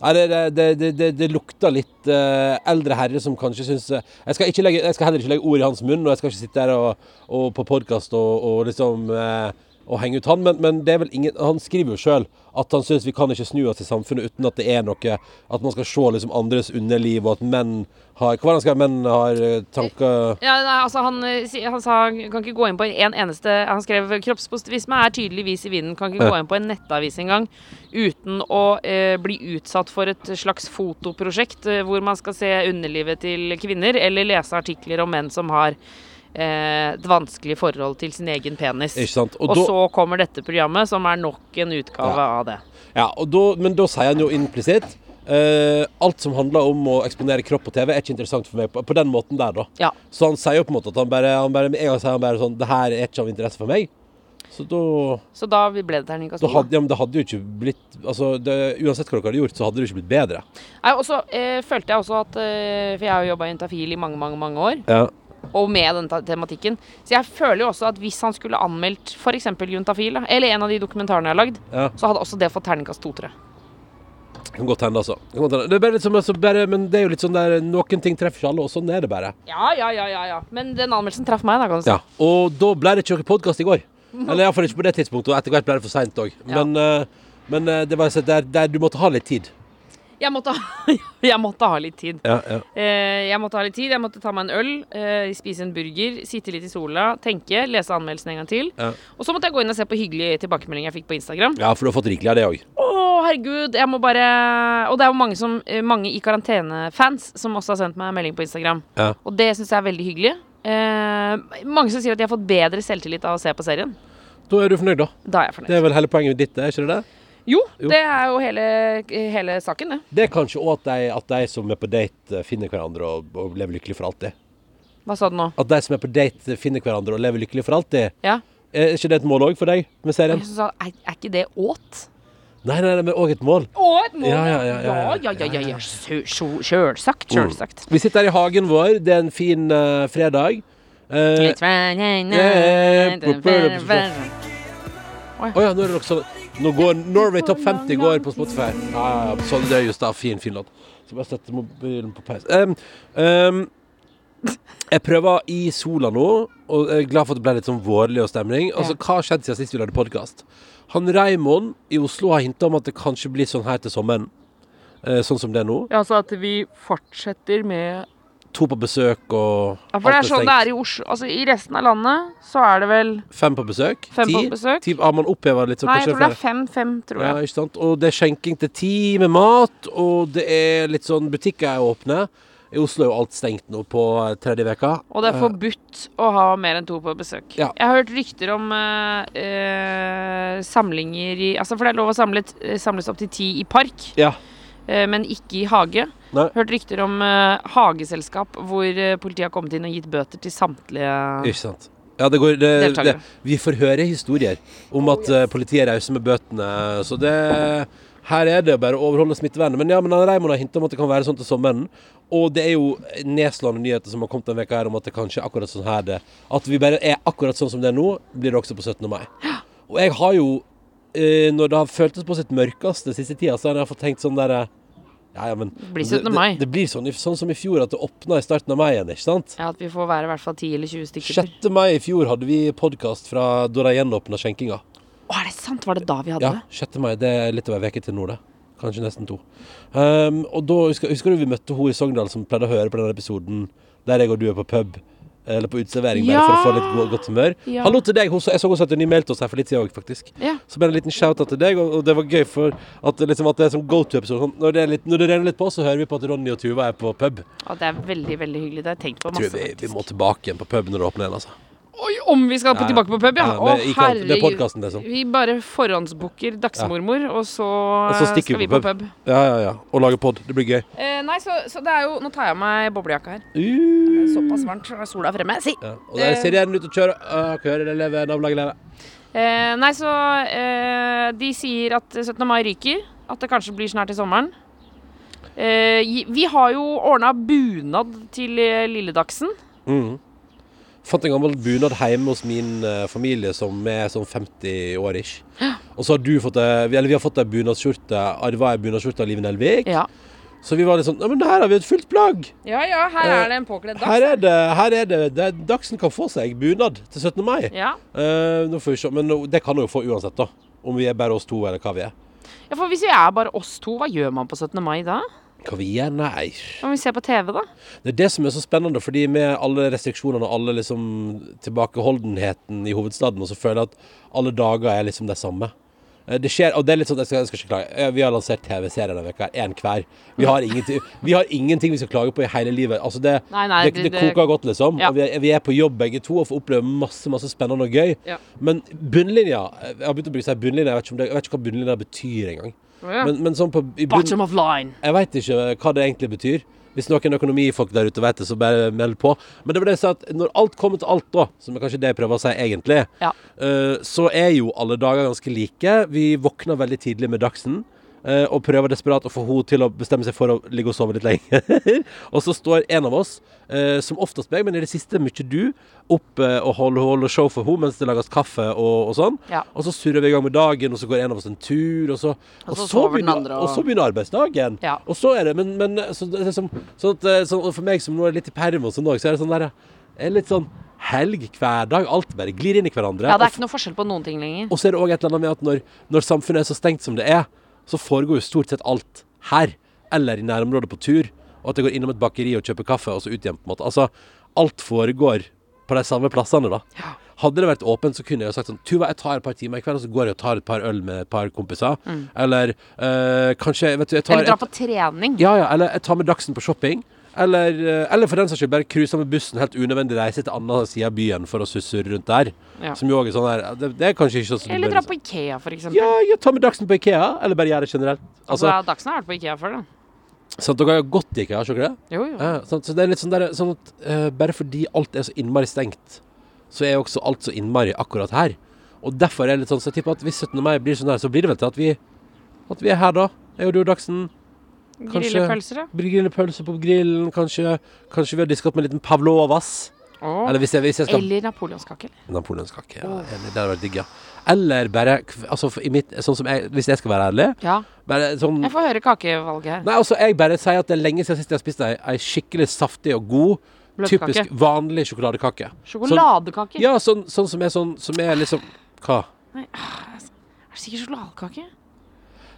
Speaker 3: Nei, det, det, det, det, lukter litt uh, eldre herre som kanskje syns uh, jeg, skal ikke legge, jeg skal heller ikke legge ord i hans munn, og jeg skal ikke sitte her og, og på podkast og, og liksom eh, og henge ut han, men, men det er vel ingen Han skriver jo sjøl at han syns vi kan ikke snu oss i samfunnet uten at det er noe At man skal se liksom andres underliv, og at menn har Hva er det han skrev? Menn har eh, tanker
Speaker 4: Ja, altså han, eh, han sa kan ikke gå inn på en eneste Han skrev kroppspositivisme er tydeligvis i vinden. Kan ikke
Speaker 3: Ja.
Speaker 4: gå inn på en nettavis engang uten å eh, bli utsatt for et slags fotoprosjekt eh, hvor man skal se underlivet til kvinner, eller lese artikler om menn som har eh, et vanskelig forhold til sin egen penis.
Speaker 3: Ikke sant?
Speaker 4: Og,
Speaker 3: da-
Speaker 4: så kommer dette programmet, som er nok en utgave
Speaker 3: Ja.
Speaker 4: av det.
Speaker 3: Ja, og da, men da sier han jo implisitt eh, alt som handler om å eksponere kropp på TV, er ikke interessant for meg på, på den måten der, da.
Speaker 4: Ja.
Speaker 3: Så han sier jo på en måte at han bare, han bare en gang sier han bare sånn Det her er ikke av interesse for meg. Så da,
Speaker 4: Så da ble det terningkast to.
Speaker 3: ja, men det hadde jo ikke blitt Altså, det, Uansett hva dere hadde gjort, så hadde det jo ikke blitt bedre.
Speaker 4: Nei, og så eh, følte jeg også at eh, For jeg har jo jobba i Intafil i mange, mange mange år.
Speaker 3: Ja.
Speaker 4: Og med denne tematikken. Så jeg føler jo også at hvis han skulle anmeldt f.eks. Juntafil, eller en av de dokumentarene jeg har lagd,
Speaker 3: Ja.
Speaker 4: så hadde også det fått terningkast to, tror jeg.
Speaker 3: Kan godt hende, altså. Det er bare litt som, altså, bare, men det er jo litt sånn der Noen ting treffer ikke alle, og sånn er det bare.
Speaker 4: Ja, ja, ja, ja, ja. Men den anmeldelsen traff meg, da, kan du si.
Speaker 3: Ja. Og da ble det ikke noen podkast i går. Eller iallfall ikke på det tidspunktet, og etter hvert ble det for seint òg. Men, eh, men eh, det var så der, der du måtte ha litt tid.
Speaker 4: Jeg måtte, ha, jeg måtte ha litt tid.
Speaker 3: Ja, ja.
Speaker 4: Eh, jeg måtte ha litt tid. Jeg måtte ta meg en øl, eh, spise en burger, sitte litt i sola, tenke, lese anmeldelsen en gang til.
Speaker 3: Ja.
Speaker 4: Og så måtte jeg gå inn og se på hyggelige tilbakemeldinger jeg fikk på Instagram.
Speaker 3: ja, for du har fått rikelig av det òg.
Speaker 4: Å, herregud, jeg må bare Og det er jo mange, som, eh, mange i karantene-fans som også har sendt meg melding på Instagram.
Speaker 3: Ja.
Speaker 4: Og det syns jeg er veldig hyggelig. Eh, mange som sier at de har fått bedre selvtillit av å se på serien.
Speaker 3: Da er du fornøyd, da.
Speaker 4: Da er jeg fornøyd.
Speaker 3: Det er vel hele poenget ditt, er ikke det det?
Speaker 4: Jo,
Speaker 3: Jo.
Speaker 4: det er jo hele, hele saken, det.
Speaker 3: Det er kanskje òg at, at de som er på date, eh, finner hverandre og, og lever lykkelig for alltid.
Speaker 4: Hva sa du nå?
Speaker 3: At de som er på date, finner hverandre og lever lykkelig for alltid.
Speaker 4: Ja?
Speaker 3: Er ikke det et mål òg for deg med serien?
Speaker 4: Jeg sa, er, er ikke det åt?
Speaker 3: Nei, nei, nei, men òg et mål.
Speaker 4: Å, et mål!
Speaker 3: Ja, ja, ja, ja,
Speaker 4: ja,
Speaker 3: ja.
Speaker 4: ja, ja, ja. Sjø- sjø- Sjølsagt, Mm.
Speaker 3: Vi sitter her i hagen vår. Det er en fin uh, fredag.
Speaker 4: Uh,
Speaker 3: Å oh, ja, nå er det også Nå går Norway Top 50 går på Spotify. Ja, ja, ja. Sånn, det er just da, fin, fin låt. Så bare sette mobilen på peis. Um, um, jeg prøver i sola nå, og jeg er glad for at det ble litt sånn vårlig og stemning. Altså, Hva har skjedd siden sist vi lagde podkast? Han Raymond i Oslo har hinta om at det kanskje blir sånn her til sommeren. Eh, sånn som det er nå.
Speaker 4: Ja, altså at vi fortsetter med
Speaker 3: To på besøk og
Speaker 4: Ja, for det er sånn det er i Oslo. Altså i resten av landet så er det vel
Speaker 3: Fem på besøk?
Speaker 4: Fem
Speaker 3: ti?
Speaker 4: på besøk.
Speaker 3: Ti, har man oppheva litt? Så
Speaker 4: Nei, jeg tror det er fem-fem, tror jeg.
Speaker 3: Ja, ikke sant? Og det er skjenking til ti med mat, og det er litt sånn Butikker er åpne. I Oslo er jo alt stengt nå på eh, tredje veka.
Speaker 4: Og det er forbudt å ha mer enn to på besøk.
Speaker 3: Ja.
Speaker 4: Jeg har hørt rykter om uh, uh, samlinger i Altså, for det er lov å samle, samles opp til ti i park,
Speaker 3: Ja.
Speaker 4: Eh, men ikke i hage.
Speaker 3: Nei.
Speaker 4: Hørt rykter om eh, hageselskap hvor eh, politiet har kommet inn og gitt bøter til samtlige
Speaker 3: Ikke sant. Ja, det går, det, det, vi får høre historier om at uh, politiet er rause med bøtene. Så det Her er det bare å overholde smittevernet. Men ja, men Reimond har hintet om at det kan være sånn til sommeren. Og det er jo nedslående nyheter som har kommet denne veka her om at det kanskje er akkurat sånn her det At vi bare er akkurat sånn som det er nå, blir det også på 17. mai. Og jeg har jo uh, Når det har føltes på sitt mørkeste siste tida, så har jeg fått tenkt sånn derre ja, ja, men
Speaker 4: blir 17.
Speaker 3: det,
Speaker 4: mai.
Speaker 3: det, det blir sånn, sånn som i fjor, at det åpna i starten av mai igjen, ikke sant?
Speaker 4: Ja, at vi får være i hvert fall 10 eller 20 stykker.
Speaker 3: 6. mai i fjor hadde vi podkast fra da de gjenåpna skjenkinga.
Speaker 4: Å, er det sant? Var det da vi hadde
Speaker 3: Ja,
Speaker 4: det?
Speaker 3: 6. mai. Det er litt over ei uke til nå, det. Kanskje nesten to. Um, og da husker, husker du vi møtte hun i Sogndal som pleide å høre på den episoden der jeg og du er på pub? Eller på uteservering, bare
Speaker 4: Ja!
Speaker 3: for å få litt go godt humør.
Speaker 4: Ja.
Speaker 3: Hallo til deg. Hun, så- jeg så hun sendte en ny mail til oss her for litt siden òg, faktisk.
Speaker 4: Ja.
Speaker 3: Så bare en liten shout-out til deg, og, og det var gøy for at, liksom, at det er som go to-episode. Sånn, når, når det renner litt på, så hører vi på at Ronny og Tuva er på pub.
Speaker 4: Ja, det er veldig, veldig hyggelig. Det har jeg tenkt på masse.
Speaker 3: vi, vi må tilbake igjen på pub når det åpner igjen, altså.
Speaker 4: Oi, om vi skal på,
Speaker 3: Ja, ja.
Speaker 4: tilbake på pub, ja!
Speaker 3: Ja,
Speaker 4: Å,
Speaker 3: er
Speaker 4: herregud.
Speaker 3: sånn.
Speaker 4: Vi bare forhåndsbooker Dagsmormor, og så,
Speaker 3: Og så
Speaker 4: skal
Speaker 3: vi på
Speaker 4: pub. pub.
Speaker 3: Ja, ja, ja. Og lage pod. Det blir gøy.
Speaker 4: Eh, nei, så, så det er jo Nå tar jeg av meg boblejakka her.
Speaker 3: Uh.
Speaker 4: Såpass varmt. så Sola fremme. Si!
Speaker 3: Ja. Og der ser jeg den ute og kjører. Uh, leve, nabolaget leve.
Speaker 4: Eh, nei, så eh, De sier at 17. mai ryker. At det kanskje blir snart i sommeren. Eh, vi har jo ordna bunad til eh, Lilledagsen.
Speaker 3: Mm. Fant en gammel bunad hjemme hos min eh, familie som er sånn 50 år ish. Og så har du fått ei Eller vi har fått ei bunadsskjorte. Arva ei bunadsskjorte av Liv Nelvik.
Speaker 4: Ja.
Speaker 3: Så vi var litt sånn Ja, men her har vi et fullt plagg!
Speaker 4: ja ja, her
Speaker 3: Eh,
Speaker 4: er det en påkledd dags.
Speaker 3: Her er det, her er det, det Dagsen kan få seg bunad til 17. mai.
Speaker 4: Ja.
Speaker 3: Uh, nå får vi se. Men det kan hun jo få uansett, da. Om vi er bare oss to, eller hva vi er.
Speaker 4: ja, for hvis vi er bare oss to, hva gjør man på 17. mai da?
Speaker 3: Hva vi gjør? Nei.
Speaker 4: Om vi ser på TV, da?
Speaker 3: Det er det som er så spennende, fordi med alle restriksjonene og alle liksom tilbakeholdenheten i hovedstaden, og så føler jeg at alle dager er liksom det samme. Eh, Det skjer, og det er litt sånn, jeg skal, jeg skal ikke klage. Eh, Vi har lansert TV-serier denne uka, én hver. Vi har, vi har ingenting vi skal klage på i hele livet. Altså det,
Speaker 4: Nei, nei,
Speaker 3: det,
Speaker 4: det-
Speaker 3: det koker godt, liksom.
Speaker 4: Ja.
Speaker 3: Og vi er, vi er på jobb begge to og får oppleve masse masse spennende og gøy.
Speaker 4: Ja.
Speaker 3: Men bunnlinja Jeg har begynt å bruke seg bunnlinja, jeg vet ikke, jeg vet ikke hva bunnlinja betyr engang.
Speaker 4: Ja.
Speaker 3: Men, men sånn på
Speaker 4: Bottom of line.
Speaker 3: Jeg veit ikke hva det egentlig betyr. Hvis noen økonomifolk der ute vet det, så bare meld på. Men det var det jeg sa at når alt kommer til alt, da, som er kanskje det jeg prøver å si egentlig,
Speaker 4: Ja.
Speaker 3: uh, så er jo alle dager ganske like. Vi våkner veldig tidlig med Dagsen. Eh, og prøver desperat å få henne til å bestemme seg for å ligge og sove litt lenger. og så står en av oss, eh, som oftest meg, men i det siste mye du, opp eh, og holder, holder show for henne mens det lages kaffe og, og sånn.
Speaker 4: Ja.
Speaker 3: Og så surrer vi i gang med dagen, og så går en av oss en tur, og så,
Speaker 4: Og så sover den
Speaker 3: begynner,
Speaker 4: og-
Speaker 3: og så begynner arbeidsdagen.
Speaker 4: Ja.
Speaker 3: Og så er det Men, men så, det liksom, sånn at, eh, sånn, for meg som nå er litt i perm og sånn òg, så er det sånn der er litt sånn helg hver dag. Alt bare glir inn i hverandre.
Speaker 4: Ja, det er ikke noe forskjell på noen ting lenger.
Speaker 3: og så er det òg et eller annet med at når, når samfunnet er så stengt som det er, så foregår jo stort sett alt her, eller i nærområdet på tur. Og at jeg går innom et bakeri og kjøper kaffe, og så ut igjen, på en måte. Altså, alt foregår på de samme plassene, da.
Speaker 4: Ja.
Speaker 3: Hadde det vært åpent, så kunne jeg jo sagt sånn Tuva, jeg tar et par timer i kveld, og så går jeg og tar et par øl med et par kompiser. Eller øh, kanskje vet du, jeg tar
Speaker 4: Mm. Eller dra på trening.
Speaker 3: ja, ja, eller jeg tar med Dagsen på shopping. Eller, eh, eller for den saks skyld bare cruise med bussen helt unødvendig reise til annen side av byen for å susse rundt der.
Speaker 4: Ja.
Speaker 3: Som jo òg er sånn her det, det er kanskje ikke sånn
Speaker 4: Eller dra på Ikea, eksempel.
Speaker 3: Ja, ja, ta med Dagsen på Ikea, eller bare gjøre det generelt.
Speaker 4: Altså,
Speaker 3: Altså,
Speaker 4: Dagsen har vært på Ikea før, da.
Speaker 3: sant, Dere har jo gått i Ikea, har dere det?
Speaker 4: Jo, jo.
Speaker 3: Ja, sånn, så det er litt sånn, der, sånn at uh, bare fordi alt er så innmari stengt, så er også alt så innmari akkurat her. Og derfor er det litt sånn, så jeg tipper at hvis 17. mai blir sånn her, så blir det vel til at vi, at vi er her da. Jeg og du og Dagsen.
Speaker 4: Grillepølser, ja.
Speaker 3: Grille pølse på grillen, kanskje, kanskje vi har disket med en liten pavlovas.
Speaker 4: Oh.
Speaker 3: Eller hvis jeg, hvis jeg skal
Speaker 4: Eller napoleonskake.
Speaker 3: Napoleonskake. Ja, enig, det hadde vært digg, ja. Eller bare altså, i mitt, sånn som jeg, Hvis jeg skal være ærlig
Speaker 4: Ja.
Speaker 3: bare sånn,
Speaker 4: Jeg får høre kakevalget her.
Speaker 3: Nei, altså, jeg bare sier at det er lenge siden sist jeg har spist ei, ei skikkelig saftig og god,
Speaker 4: Bløtkake.
Speaker 3: typisk vanlig sjokoladekake.
Speaker 4: Sjokoladekake?
Speaker 3: Ja, sånn, sånn som er sånn Som er liksom Hva?
Speaker 4: Nei, ah, er det sikkert sjokoladekake?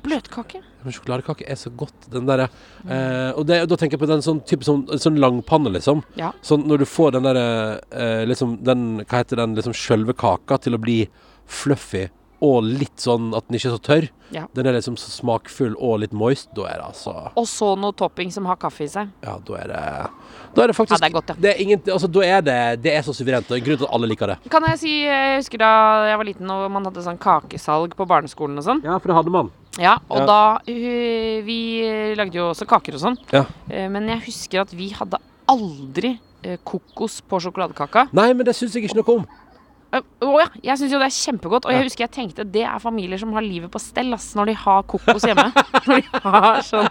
Speaker 4: Bløtkake?
Speaker 3: Men sjokoladekake er så godt, den derre eh, Og og, da tenker jeg på den sånn type sånn, sånn langpanne, liksom.
Speaker 4: Ja.
Speaker 3: Sånn når du får den derre eh, liksom den Hva heter den liksom sjølve kaka til å bli fluffy og litt sånn at den ikke er så tørr.
Speaker 4: Ja.
Speaker 3: Den er liksom så smakfull og litt moist. Da er det altså
Speaker 4: Og så noe topping som har kaffe i seg.
Speaker 3: Ja, da er det Da er det faktisk
Speaker 4: Ja, det er godt, ja.
Speaker 3: det er ingen, altså, Da er det Det er så suverent. Og grunnen til at alle liker det.
Speaker 4: Kan jeg si, jeg husker da jeg var liten og man hadde sånn kakesalg på barneskolen og sånn.
Speaker 3: Ja, for det hadde man.
Speaker 4: Ja, og
Speaker 3: Ja.
Speaker 4: da øh, Vi lagde jo også kaker og sånn.
Speaker 3: Ja.
Speaker 4: Eh, Men jeg husker at vi hadde aldri eh, kokos på sjokoladekaka.
Speaker 3: Nei, men det syns jeg ikke noe om.
Speaker 4: Eh, Å ja, jeg syns jo det er kjempegodt. Og jeg husker jeg tenkte det er familier som har livet på stell ass, når de har kokos hjemme. når de har sånn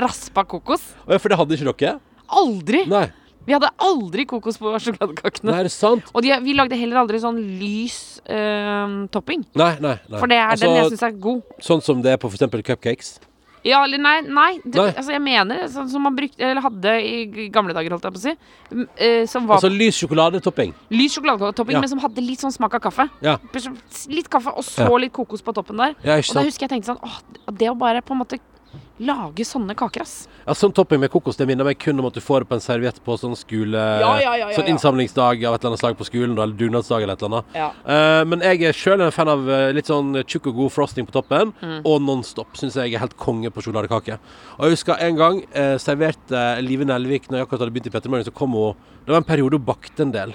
Speaker 4: raspa kokos.
Speaker 3: Ja, For det hadde ikke dere?
Speaker 4: Aldri!
Speaker 3: Nei.
Speaker 4: Vi hadde aldri kokos på sjokoladekakene.
Speaker 3: Nei, er det sant?
Speaker 4: Og de, vi lagde heller aldri sånn lys eh, topping.
Speaker 3: Nei, nei. nei.
Speaker 4: For det er den jeg
Speaker 3: Altså,
Speaker 4: syns er god.
Speaker 3: Sånn som det er på f.eks. cupcakes?
Speaker 4: Ja, eller nei, nei, det,
Speaker 3: Nei.
Speaker 4: Altså, jeg mener sånn som man brukte, eller hadde i gamle dager, holdt jeg på å si. Eh, som var
Speaker 3: Altså lys sjokoladetopping?
Speaker 4: lys sjokoladetopping,
Speaker 3: Ja.
Speaker 4: men som hadde litt sånn smak av kaffe.
Speaker 3: Ja.
Speaker 4: Litt kaffe, og så
Speaker 3: Ja.
Speaker 4: litt kokos på toppen der.
Speaker 3: Ja, ikke
Speaker 4: Og da husker jeg tenkte sånn Åh, det å bare på en måte lage sånne kaker, ass.
Speaker 3: Ja, sånn topping med kokos det minner meg kun om at du får det på en serviett på sånn skole...
Speaker 4: Ja, ja, ja, ja,
Speaker 3: sånn innsamlingsdag av et eller annet slag på skolen, eller dugnadsdag eller et eller annet. Eh, men jeg er sjøl en fan av eh, litt sånn tjukk og god frosting på toppen,
Speaker 4: Mm.
Speaker 3: og Nonstop syns jeg er helt konge på sjokoladekake. Og jeg husker en gang uh, serverte Live Nelvik når jeg akkurat hadde begynt i Petter så kom hun Det var en periode hun bakte en del.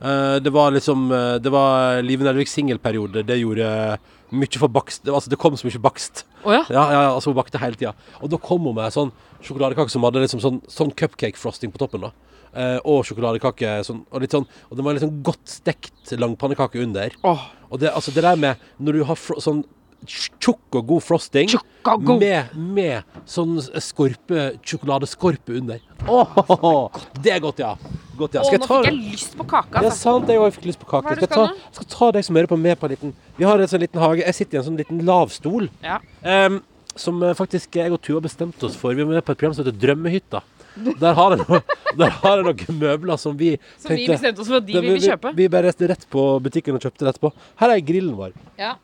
Speaker 3: Uh, det var liksom Det var Live Nelviks singelperiode. Det gjorde mye for bakst. Det, altså, det kom så mye bakst.
Speaker 4: Å ja.
Speaker 3: Ja, ja, altså hun bakte hele tida. Og da kom hun med sånn sjokoladekake som hadde liksom sånn, sånn cupcake-frosting på toppen. da eh, Og sjokoladekake sånn, og litt sånn Og det var litt sånn godt stekt langpannekake under.
Speaker 4: Oh.
Speaker 3: Og det, altså det der med Når du har sånn tjukk og god frosting
Speaker 4: og god.
Speaker 3: Med, med sånn skorpe sjokoladeskorpe under. Åh, det er godt, ja. Godt, ja.
Speaker 4: Åh,
Speaker 3: Skal jeg
Speaker 4: nå fikk jeg lyst på kake,
Speaker 3: det er
Speaker 4: altså.
Speaker 3: sant, jeg òg fikk lyst på kake. Skal, jeg ta, skal ta deg som hører på med på en liten Vi har en sånn liten hage. Jeg sitter i en sånn liten lavstol.
Speaker 4: Ja.
Speaker 3: Um, som eh, faktisk jeg og Tuva bestemte oss for. Vi var med på et program som heter Drømmehytta. Der har jeg noe, der har jeg noen møbler som vi
Speaker 4: Så vi bestemte oss for at de
Speaker 3: Da
Speaker 4: vi vil kjøpe.
Speaker 3: Vi, vi bare reiste rett på butikken og kjøpte det etterpå. Her er grillen vår.
Speaker 4: Ja.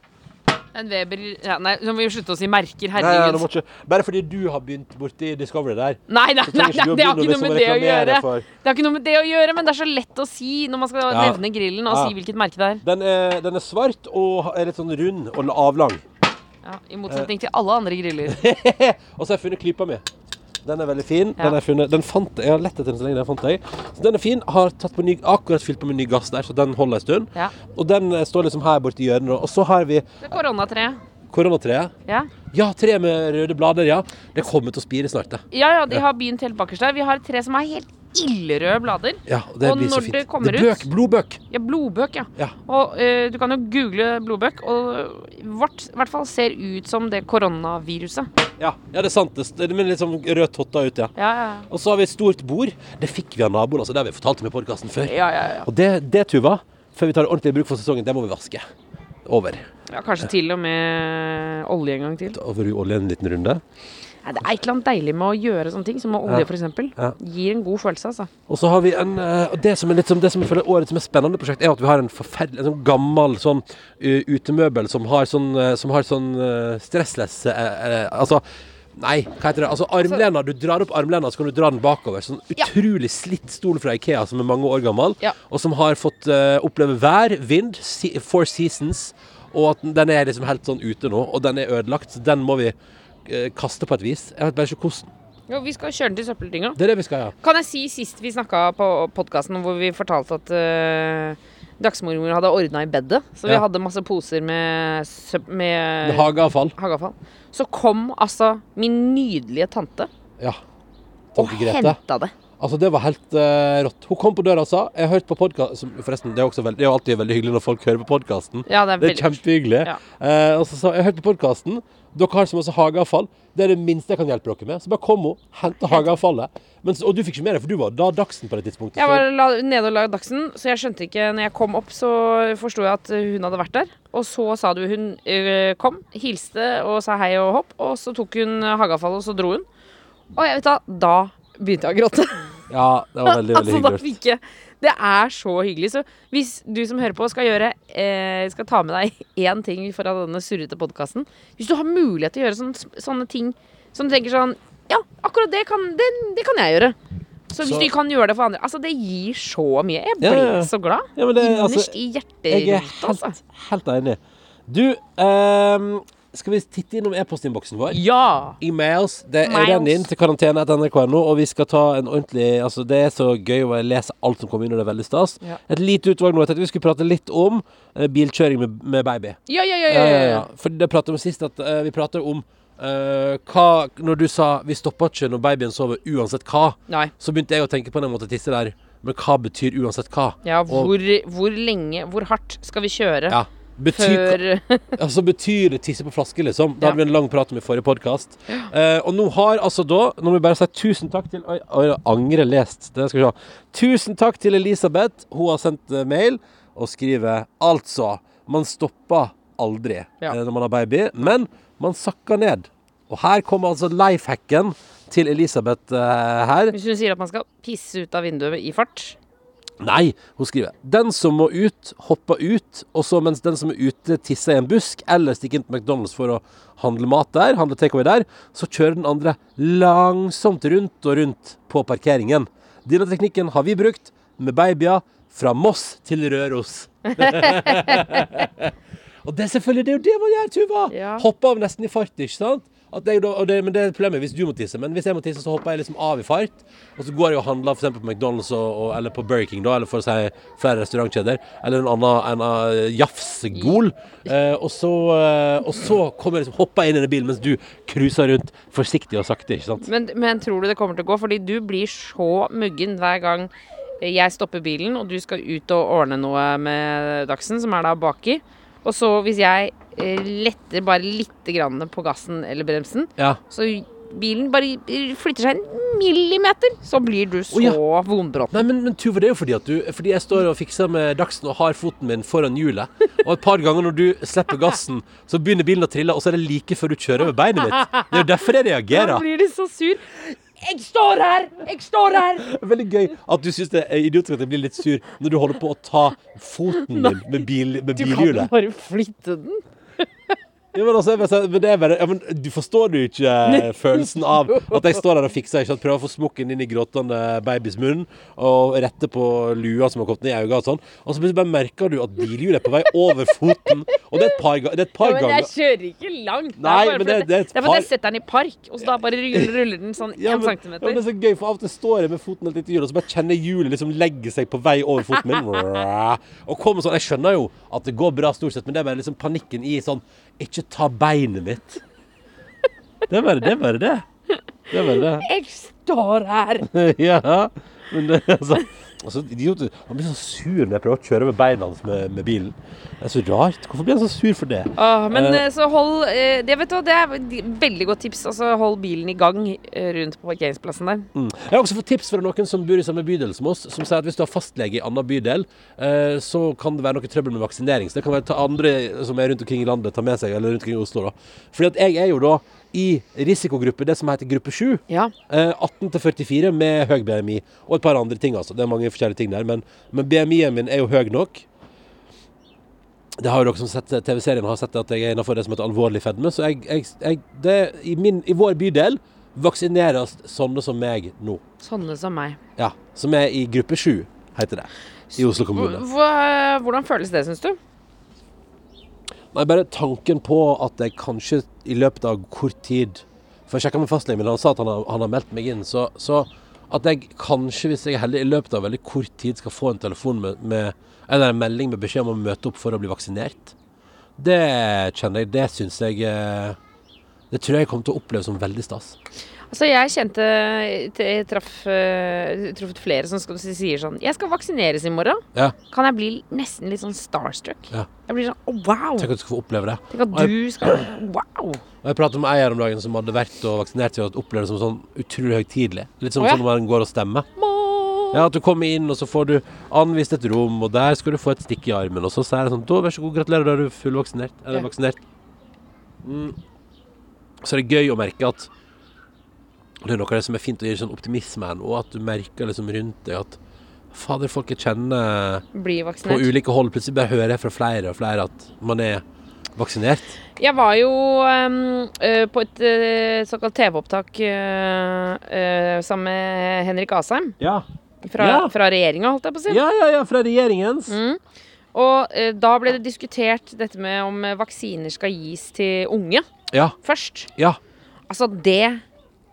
Speaker 4: En Weber ja, Nei, nå må vi slutte å si merker.
Speaker 3: Nei, nei,
Speaker 4: Herregud.
Speaker 3: må ikke, bare fordi du har begynt borti Discovery der.
Speaker 4: Nei, nei, nei, nei, det har ikke noe med det å gjøre.
Speaker 3: for-
Speaker 4: Det har ikke noe med det å gjøre, men det er så lett å si når man skal
Speaker 3: Ja.
Speaker 4: nevne grillen og
Speaker 3: Ja.
Speaker 4: si hvilket merke det er.
Speaker 3: Den er, den er svart og er litt sånn rund og avlang.
Speaker 4: Ja, I motsetning til alle andre griller.
Speaker 3: Og så har jeg funnet klypa mi. Den er veldig fin.
Speaker 4: Ja.
Speaker 3: Den, er funnet, den fant jeg. Har lett etter den så lenge. Den fant jeg. Så den er fin. Har tatt på ny, akkurat fylt på med ny gass der, så den holder en stund.
Speaker 4: Ja.
Speaker 3: Og den eh, står liksom her borti hjørnet. Og så har vi
Speaker 4: Det koronatreet.
Speaker 3: koronatreet.
Speaker 4: Ja.
Speaker 3: Ja, tre med røde blader, ja. Det kommer til å spire snart, det.
Speaker 4: ja, ja, de har begynt helt bakerst der. Vi har et tre som er helt ildrøde blader.
Speaker 3: Ja, og det
Speaker 4: Og
Speaker 3: blir så fint.
Speaker 4: det kommer
Speaker 3: er bøk,
Speaker 4: ut-
Speaker 3: blodbøk.
Speaker 4: Ja, blodbøk, ja.
Speaker 3: Ja.
Speaker 4: Og uh, du kan jo google blodbøk, og vårt i hvert fall ser ut som det koronaviruset.
Speaker 3: Ja, ja, det er sant. Det er litt sånn rød totta ut, ja.
Speaker 4: Ja, ja,
Speaker 3: Og så har vi et stort bord. Det fikk vi av naboen, altså. Det har vi fortalt om i podkasten før.
Speaker 4: ja. ja, ja.
Speaker 3: Og det, det, Tuva, før vi tar det ordentlig i bruk for sesongen, det må vi vaske. Over.
Speaker 4: ja kanskje til og med olje en gang til.
Speaker 3: Over olje en liten runde.
Speaker 4: Det er et eller annet deilig med å gjøre sånne ting, som med olje
Speaker 3: Ja.
Speaker 4: f.eks.
Speaker 3: Ja.
Speaker 4: Gir en god følelse, altså.
Speaker 3: Og så har vi en eh, Det som er litt som, det som jeg føler er årets mest spennende prosjekt, er at vi har en forferdelig en sånn gammel sånn eh, utemøbel som har sånn, eh, som har sånn stressless Altså Nei, hva heter det? Altså armlena. Du drar opp armlena, så kan du dra den bakover. Sånn utrolig slitt stol fra Ikea som er mange år gammel,
Speaker 4: Ja.
Speaker 3: og som har fått uh, oppleve vær, vind, four seasons, og at den- er liksom helt sånn ute nå, og den er ødelagt, så den må vi kaste på et vis. Jeg vet bare ikke hvordan.
Speaker 4: Jo, vi skal kjøre den til søppeldynga.
Speaker 3: Det er det vi skal ja.
Speaker 4: Kan jeg si sist vi snakka på podkasten hvor vi fortalte at uh, dagsmormor hadde ordna i bedet, så vi
Speaker 3: Ja.
Speaker 4: hadde masse poser med, med,
Speaker 3: hageavfall.
Speaker 4: hageavfall. Så kom altså min nydelige tante
Speaker 3: Ja.
Speaker 4: og henta det.
Speaker 3: Altså, det var helt uh, rått. Hun kom på døra og sa Jeg har hørt på podkast Forresten, det er, også veld, det er jo alltid veldig hyggelig når folk hører på podkasten.
Speaker 4: Ja, det er
Speaker 3: Det er kjempehyggelig.
Speaker 4: Ja.
Speaker 3: Uh, og så sa jeg, jeg har hørt på podkasten. Dere har så masse hageavfall. Det er det minste jeg kan hjelpe dere med. Så bare kom hun, hente hageavfallet. Men, og du fikk ikke med deg, for du var da Dagsen på det tidspunktet.
Speaker 4: Jeg var la, nede og la Dagsen, så jeg skjønte ikke Når jeg kom opp, så forsto jeg at hun hadde vært der. Og så sa du hun øh, kom, hilste og sa hei og hopp, og så tok hun hageavfallet, og så dro hun. Og jeg vet da, da begynte jeg å gråte.
Speaker 3: Ja, det var veldig, veldig
Speaker 4: altså,
Speaker 3: hyggelig.
Speaker 4: jeg Det er så hyggelig. Så hvis du som hører på skal gjøre eh, Skal ta med deg én ting fra denne surrete podkasten Hvis du har mulighet til å gjøre sånne, sånne ting som du tenker sånn Ja, akkurat det kan, det, det kan jeg gjøre. Så hvis
Speaker 3: Så-
Speaker 4: du kan gjøre det for andre Altså, det gir så mye. Jeg blir
Speaker 3: ja, ja.
Speaker 4: så glad.
Speaker 3: Ja, men det,
Speaker 4: Innerst
Speaker 3: altså,
Speaker 4: i
Speaker 3: jeg er helt,
Speaker 4: altså.
Speaker 3: helt enig. Du, ehm, skal vi titte innom e-postinnboksen vår?
Speaker 4: Ja!
Speaker 3: E-mails. Det
Speaker 4: er
Speaker 3: renner inn til karantene etter nrk.no, og vi skal ta en ordentlig Altså, det er så gøy å lese alt som kommer inn, og det er veldig stas.
Speaker 4: Ja.
Speaker 3: Et lite utvalg nå. Jeg tenkte vi skulle prate litt om eh, bilkjøring med, med baby.
Speaker 4: Ja, ja, ja.
Speaker 3: Ja,
Speaker 4: ja,
Speaker 3: ja. For det pratet vi om sist, at eh, vi prater om eh, hva Når du sa 'vi stopper ikke når babyen sover, uansett hva',
Speaker 4: Nei.
Speaker 3: så begynte jeg å tenke på den måten tisse der. Men hva betyr uansett hva?
Speaker 4: Ja,
Speaker 3: Og-
Speaker 4: hvor, hvor lenge, hvor hardt skal vi kjøre
Speaker 3: Ja. Betyr, Altså betyr det tisse på flaske, liksom? Det hadde vi en lang prat om i forrige podkast. Eh, og nå har altså da Nå må vi bare si tusen takk til Oi, oi jeg angrer lest. Det skal vi se. Tusen takk til Elisabeth. Hun har sendt eh, mail og skriver altså Man stopper aldri
Speaker 4: Ja.
Speaker 3: eh, når man har baby, men man sakker ned. Og her kommer altså lifehacken til Elisabeth eh, her.
Speaker 4: Hvis hun sier at man skal pisse ut av vinduet i fart
Speaker 3: Nei, hun skriver Den som må ut, hopper ut, og så mens den som er ute tisser i en busk, eller stikker inn på McDonald's for å handle mat der, handle takeaway der, så kjører den andre langsomt rundt og rundt på parkeringen. Denne teknikken har vi brukt med babyer fra Moss til Røros. og det er selvfølgelig det er jo det man gjør, Tuva!
Speaker 4: Ja.
Speaker 3: Hopper av nesten i fart, ikke sant? Jeg det, men det er problemet hvis du må tisse. Men hvis jeg må tisse, så hopper jeg liksom av i fart. Og så går jeg og handler eksempel på McDonald's og, og, eller på Burger King, da, eller for å si flere restaurantkjeder. Eller en annen, en annen jafsgol. Eh, og, så, eh, og så kommer jeg liksom, hopper jeg inn i den bilen mens du cruiser rundt forsiktig og sakte. ikke sant?
Speaker 4: Men, men tror du det kommer til å gå? Fordi du blir så muggen hver gang jeg stopper bilen, og du skal ut og ordne noe med Dagsen, som er da baki. Og så hvis jeg eh, letter bare lite grann på gassen eller bremsen,
Speaker 3: Ja.
Speaker 4: så bilen bare flytter seg en millimeter, så blir du så
Speaker 3: oh, ja.
Speaker 4: vondbråten.
Speaker 3: Nei, men, men Tuva, det er jo fordi at du Fordi jeg står og fikser med Dagsen og har foten min foran hjulet. Og et par ganger når du slipper gassen, så begynner bilen å trille, og så er det like før du kjører over beinet mitt. Det er jo derfor jeg
Speaker 4: Da
Speaker 3: reagerer.
Speaker 4: blir du så sur. Jeg står her! Jeg står her!
Speaker 3: Er Veldig gøy at du syns det er idiotisk at jeg blir litt sur når du holder på å ta foten din med, bil, med
Speaker 4: Du kan bare flytte den.
Speaker 3: Ja, men, altså, bare sier- men det er bare, ja, men du forstår du ikke eh, følelsen av at jeg står der og fikser, ikke sant? prøver å få smokken inn i gråtende babys munn, og rette på lua som har kommet ned i øynene og sånn, og så plutselig bare merker du at bilhjulet er på vei over foten, og det er et par, det er et par
Speaker 4: Ja, men jeg kjører ikke langt.
Speaker 3: Nei,
Speaker 4: bare
Speaker 3: men
Speaker 4: fordi
Speaker 3: det- det er et
Speaker 4: det er jeg setter den i park, og så da bare ruller, ruller den sånn
Speaker 3: Ja,
Speaker 4: én
Speaker 3: men, ja, men det er så gøy, for av og til står jeg med foten helt inntil hjulet, og så bare kjenner hjulet liksom legge seg på vei over foten min. Og kommer sånn, Jeg skjønner jo at det går bra stort sett, men det er bare liksom panikken i sånn Ikke ta beinet mitt. Det er bare det. Bare det. det, bare det.
Speaker 4: Jeg står her!
Speaker 3: ja, men det, altså, altså idiot, Han blir så sur når jeg prøver å kjøre med beina hans med, med bilen. Det er så rart. Hvorfor blir han så sur for det?
Speaker 4: Åh, men
Speaker 3: eh,
Speaker 4: så hold eh, Det vet du det er et veldig godt tips. Altså Hold bilen i gang rundt på parkeringsplassen der.
Speaker 3: Mm. Jeg har også fått tips fra noen som bor i samme bydel som oss, som sier at hvis du har fastlege i annen bydel, uh, så kan det være noe trøbbel med vaksinering. Så det kan være ta andre som er rundt omkring i landet, ta med seg, eller rundt omkring i Oslo, da. Fordi at jeg er jo da i risikogruppe, det som heter gruppe 7.
Speaker 4: Ja.
Speaker 3: Eh, 18 til 44 med høy BMI, og et par andre ting, altså. Det er mange forskjellige ting der, men, men BMI-en min er jo høy nok. Det har jo dere som sett TV-serien har sett at jeg er innenfor det som heter alvorlig fedme. Så jeg, jeg, jeg det, i, min, i vår bydel vaksineres sånne som meg nå.
Speaker 4: Sånne som meg.
Speaker 3: Ja, Som er i gruppe 7, heter det. I Oslo kommune.
Speaker 4: Hvordan føles det, syns du?
Speaker 3: Nei, bare tanken på at jeg kanskje i løpet av kort tid For jeg sjekka med fastlegen min, han sa at han har, han har meldt meg inn. Så, så at jeg kanskje, hvis jeg er heldig, i løpet av veldig kort tid skal få en telefon med, med eller en melding med beskjed om å møte opp for å bli vaksinert, det kjenner jeg Det syns jeg eh, Det tror jeg kommer til å oppleve som veldig stas.
Speaker 4: Altså, jeg kjente Jeg traff uh, truffet flere som sier sånn 'Jeg skal vaksineres i morgen'.
Speaker 3: Ja.
Speaker 4: Kan jeg bli nesten litt sånn starstruck?
Speaker 3: Ja.
Speaker 4: Jeg blir sånn oh, wow!
Speaker 3: Tenk at du skal få oppleve det.
Speaker 4: Tenk at du skal Wow!
Speaker 3: Og Jeg pratet med ei her om dagen som hadde vært og vaksinert seg og opplevde det som sånn utrolig høytidelig. Litt som
Speaker 4: oh, ja.
Speaker 3: sånn når man går og stemmer. Ja, At du kommer inn, og så får du anvist et rom, og der skal du få et stikk i armen. Og så sier det sånn Da, vær så god, gratulerer, da er du fullvaksinert. Eller vaksinert. Mm. Så er det gøy å merke at Det er noe av det som er fint å gi sånn optimisme her, og at du merker liksom rundt deg at Fader, folk jeg kjenner på ulike hold, plutselig bare hører jeg fra flere og flere at man er vaksinert.
Speaker 4: Jeg var jo eh, på et såkalt TV-opptak uh, uh, sammen med Henrik Asheim.
Speaker 3: Ja.
Speaker 4: Fra,
Speaker 3: Ja.
Speaker 4: fra regjeringa, holdt jeg på å si.
Speaker 3: Ja, ja, ja, fra regjeringens.
Speaker 4: Mm. Og da ble det diskutert dette med om vaksiner skal gis til unge
Speaker 3: Ja.
Speaker 4: først.
Speaker 3: Ja.
Speaker 4: Altså, det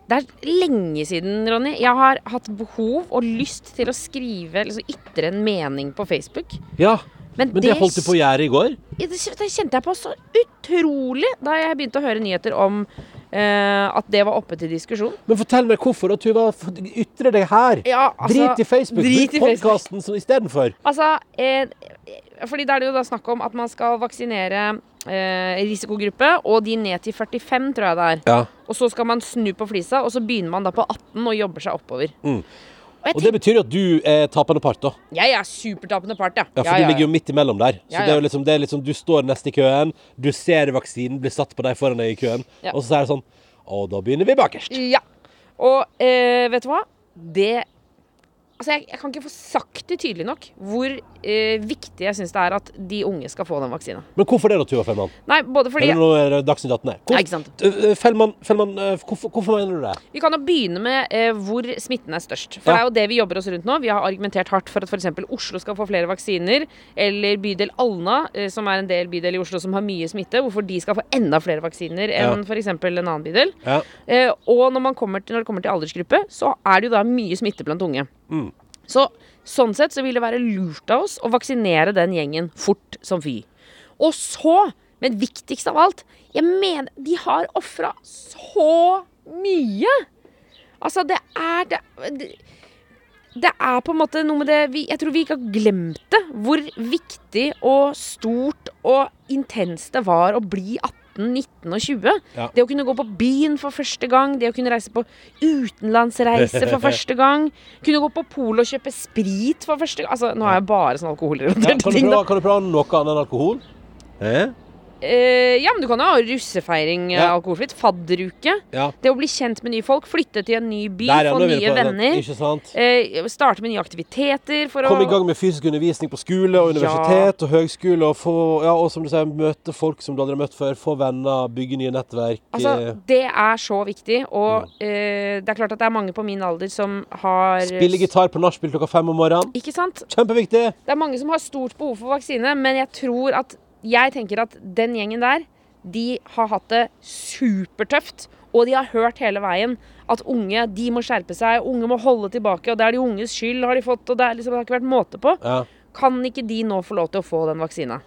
Speaker 4: Det er lenge siden, Ronny. Jeg har hatt behov og lyst til å skrive, liksom ytre en mening på Facebook.
Speaker 3: ja.
Speaker 4: Men,
Speaker 3: Men det holdt du på å gjøre i går?
Speaker 4: Det, det kjente jeg på så utrolig da jeg begynte å høre nyheter om eh, at det var oppe til diskusjon.
Speaker 3: Men fortell meg hvorfor, da, Tuva. Ytre deg her.
Speaker 4: Ja, altså,
Speaker 3: Drit i Facebook.
Speaker 4: drit i
Speaker 3: podkasten istedenfor.
Speaker 4: Altså, eh, fordi da er det jo da snakk om at man skal vaksinere eh, risikogruppe og de ned til 45, tror jeg det er.
Speaker 3: Ja.
Speaker 4: Og så skal man snu på flisa, og så begynner man da på 18 og jobber seg oppover.
Speaker 3: Mm.
Speaker 4: Og
Speaker 3: Og det betyr jo at du er tapende part, da.
Speaker 4: jeg er supertapende part, ja.
Speaker 3: Ja, For du ligger jo midt imellom der. Så
Speaker 4: Ja,
Speaker 3: det er jo liksom, det er liksom Du står nest i køen, du ser vaksinen bli satt på deg foran deg i køen,
Speaker 4: Ja.
Speaker 3: og så er det sånn Og da begynner vi bakerst.
Speaker 4: Ja. Og eh, vet du hva? Det Altså, jeg, jeg kan ikke få sagt det tydelig nok hvor eh, viktig jeg syns det er at de unge skal få den vaksina.
Speaker 3: Men hvorfor det, da, Tuva Fellmann?
Speaker 4: Nei, både fordi
Speaker 3: Eller nå er det Dagsnytt 18 her.
Speaker 4: nei, ikke sant.
Speaker 3: Uh, Fellmann, Fellmann uh, hvorfor, hvorfor mener du det?
Speaker 4: Vi kan jo begynne med eh, hvor smitten er størst. For
Speaker 3: Ja.
Speaker 4: det er jo det vi jobber oss rundt nå. Vi har argumentert hardt for at f.eks. Oslo skal få flere vaksiner. Eller bydel Alna, eh, som er en del bydel i Oslo som har mye smitte. Hvorfor de skal få enda flere vaksiner enn
Speaker 3: Ja.
Speaker 4: for f.eks. en annen bydel.
Speaker 3: Ja.
Speaker 4: Eh, og når, man kommer til, når det kommer til aldersgruppe, så er det jo da mye smitte blant unge.
Speaker 3: Mm.
Speaker 4: Så sånn sett så vil det være lurt av oss å vaksinere den gjengen fort som fy. Og så, men viktigst av alt, jeg mener de har ofra så mye. Altså, det er det, det, det er på en måte noe med det vi, Jeg tror vi ikke har glemt det. Hvor viktig og stort og intenst det var å bli 18, 19 og 20.
Speaker 3: Ja.
Speaker 4: Det å kunne gå på byen for første gang, det å kunne reise på utenlandsreise for første gang. Kunne gå på polet og kjøpe sprit for første gang. Altså, nå er jeg bare sånn
Speaker 3: Ja,
Speaker 4: alkoholrelaterte
Speaker 3: du
Speaker 4: ting,
Speaker 3: prøve, kan du prøve noe annet enn alkohol? Eh?
Speaker 4: Eh, Ja, men du kan jo ha russefeiring eh,
Speaker 3: Ja.
Speaker 4: alkoholfritt. Fadderuke.
Speaker 3: Ja.
Speaker 4: Det å bli kjent med nye folk. Flytte til en ny by. Få nye venner. Eh, starte med nye aktiviteter. For
Speaker 3: Komme i gang med fysisk undervisning på skole og universitet og høgskole. Og, få, ja, og som du sier, møte folk som du aldri har møtt før. Få venner, bygge nye nettverk.
Speaker 4: Altså, det er så viktig. Og eh, det er klart at det er mange på min alder som har
Speaker 3: Spille gitar på nachspiel klokka fem om morgenen.
Speaker 4: Ikke sant?
Speaker 3: Kjempeviktig!
Speaker 4: Det er mange som har stort behov for vaksine, men jeg tror at Jeg tenker at den gjengen der, de har hatt det supertøft. Og de har hørt hele veien at unge de må skjerpe seg, unge må holde tilbake. Og det er de unges skyld, har de fått, og det, er liksom, det har ikke vært måte på.
Speaker 3: Ja.
Speaker 4: Kan ikke de nå få lov til å få den vaksina?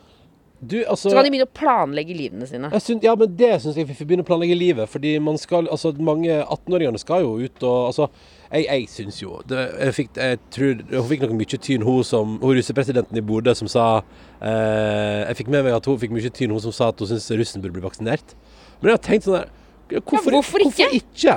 Speaker 3: Du, altså
Speaker 4: Så kan de begynne å planlegge livene sine.
Speaker 3: Jeg syns- ja, men det syns jeg vi får begynne å planlegge livet. Fordi man skal, altså mange 18-åringene skal jo ut og altså, Jeg, jeg syns jo det, jeg fikk, jeg tror, Hun fikk nok mye tyn, hun som Hun russepresidenten i Bodø som sa eh, Jeg fikk med meg at hun fikk mye tyn, hun som sa at hun syns russen burde bli vaksinert. Men jeg har tenkt sånn der Hvorfor,
Speaker 4: Ja, hvorfor ikke?
Speaker 3: Hvorfor ikke?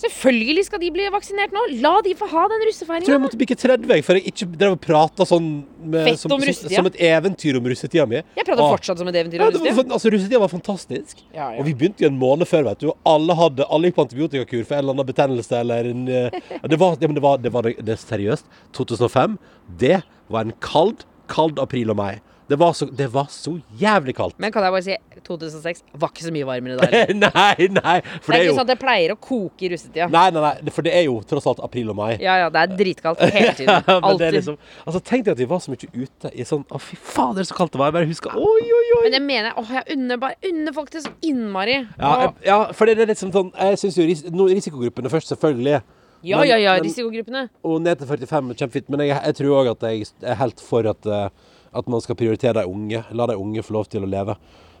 Speaker 4: Selvfølgelig skal de bli vaksinert nå. La de få ha den
Speaker 3: Jeg tror jeg
Speaker 4: russefeiringa.
Speaker 3: måtte bikke 30 jeg, før jeg ikke drev og prata sånn med, som, som, som et eventyr om russetida mi.
Speaker 4: Jeg prater
Speaker 3: Ah.
Speaker 4: fortsatt som et eventyr. Om
Speaker 3: ja,
Speaker 4: russetida.
Speaker 3: altså, russetida var fantastisk.
Speaker 4: Ja, ja.
Speaker 3: Og vi begynte jo en måned før, vet du. Alle, hadde, alle gikk på antibiotikakur for en eller annen betennelse eller en eh, Det var, det var, det var det, er seriøst. 2005, det var en kald, kald april og mai. Det var så, det var så jævlig kaldt.
Speaker 4: Men kan jeg bare si 2006 var ikke så mye varmere heller.
Speaker 3: nei, nei. For
Speaker 4: Det
Speaker 3: det er
Speaker 4: ikke
Speaker 3: jo
Speaker 4: sånn at det pleier å koke i russetida.
Speaker 3: Nei, nei, nei. For det er jo tross alt april og mai.
Speaker 4: Ja, ja, det er dritkaldt hele tiden.
Speaker 3: Det
Speaker 4: Alltid.
Speaker 3: liksom, altså Tenk deg at vi var så mye ute i sånn Å, fy fader, så kaldt det var. Jeg bare husker Oi, oi, oi.
Speaker 4: Men jeg mener, åh, jeg unner bare unner folk det så innmari.
Speaker 3: Ja, jeg, ja, for det er litt sånn, Jeg syns jo ris risikogruppene først, selvfølgelig.
Speaker 4: ja,
Speaker 3: men-
Speaker 4: ja, ja,
Speaker 3: men-
Speaker 4: risikogruppene.
Speaker 3: Og ned til 45 er kjempefint. Men jeg, jeg tror òg at jeg er helt for at, eh, at man skal prioritere de unge. La de unge få lov til å leve.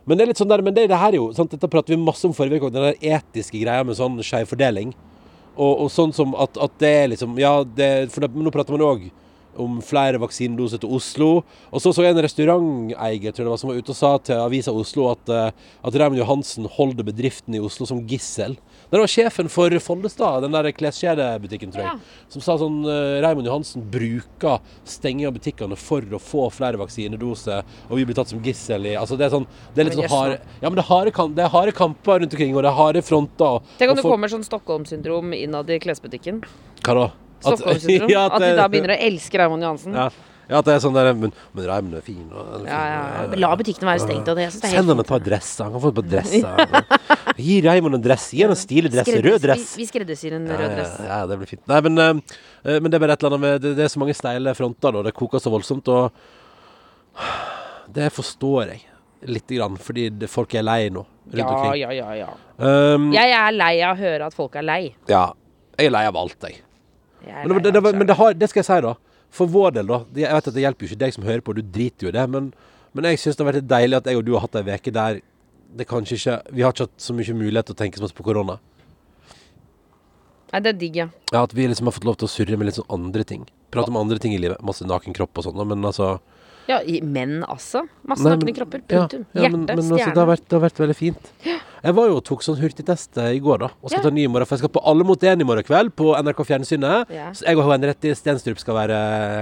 Speaker 3: Men det er litt sånn der, men det, det her er jo sant, Dette prater vi masse om forrige uke, den der etiske greia med sånn skjevfordeling. Og, og sånn som at, at det er liksom Ja, det, for det, nå prater man òg om flere vaksinedoser til Oslo. Og så så jeg en restauranteier tror jeg det var, som var ute og sa til Avisa Oslo at, eh, at Raymond Johansen holder bedriften i Oslo som gissel. Det var sjefen for Follestad, den der kleskjedebutikken, tror jeg,
Speaker 4: Ja.
Speaker 3: som sa sånn uh, Raymond Johansen bruker stenging av butikkene for å få flere vaksinedoser, og vi blir tatt som gissel i Altså, det er sånn Det er litt sånn harde Ja, men det er harde, kamp, det er harde kamper rundt omkring, og det er harde fronter.
Speaker 4: Tenk om det
Speaker 3: folk-
Speaker 4: kommer sånn Stockholm-syndrom innad i klesbutikken.
Speaker 3: Hva da? At-
Speaker 4: Stockholm-syndrom.
Speaker 3: Ja,
Speaker 4: At de da begynner å elske Raymond Johansen. Ja.
Speaker 3: Ja. ja, at det er sånn der Men, men reimen er fin. Og,
Speaker 4: Ja, ja, La butikkene være stengt. Og det, jeg synes det er
Speaker 3: Send
Speaker 4: ham
Speaker 3: han et par dresser. Han kan få et par dresser. Gi Raymond en dress. Gi han en stilig dress.
Speaker 4: Skreddes,
Speaker 3: Rød dress.
Speaker 4: Vi, vi skreddersyr en
Speaker 3: Ja,
Speaker 4: rød dress.
Speaker 3: ja, det blir fint. Nei, men, eh, men det er bare et eller annet med Det, det er så mange steile fronter, og det koker så voldsomt, og Det forstår jeg lite grann, fordi det, folk er lei nå rundt
Speaker 4: Ja,
Speaker 3: omkring.
Speaker 4: ja, ja, ja.
Speaker 3: Um,
Speaker 4: Jeg er lei av å høre at folk er lei.
Speaker 3: ja. Jeg er lei av alt, jeg.
Speaker 4: Jeg
Speaker 3: Men, det, det men det, har, det skal jeg si, da. For vår del, da. Jeg vet at det hjelper jo ikke deg som hører på, du driter jo i det. Men, men jeg syns det har vært deilig at jeg og du har hatt ei uke der det kanskje ikke Vi har ikke hatt så mye mulighet til å tenke så mye på korona.
Speaker 4: Nei, det er digg, ja.
Speaker 3: Ja, At vi liksom har fått lov til å surre med litt sånn andre ting. Prate om andre ting i livet. Masse naken kropp og sånn, men altså
Speaker 4: Ja, i- Menn, altså. Masse
Speaker 3: Nei,
Speaker 4: nakne kropper.
Speaker 3: ja,
Speaker 4: Punktum.
Speaker 3: ja, ja,
Speaker 4: Hjerte,
Speaker 3: men altså, det, har
Speaker 4: stjerne.
Speaker 3: vært, det har vært veldig fint. Jeg var jo og tok sånn hurtigtest eh, i går, da. Og skal
Speaker 4: Ja.
Speaker 3: ta ny i morgen. For jeg skal på Alle mot én i morgen kveld på NRK Fjernsynet.
Speaker 4: Ja.
Speaker 3: Så jeg og Henriette Stenstrup skal være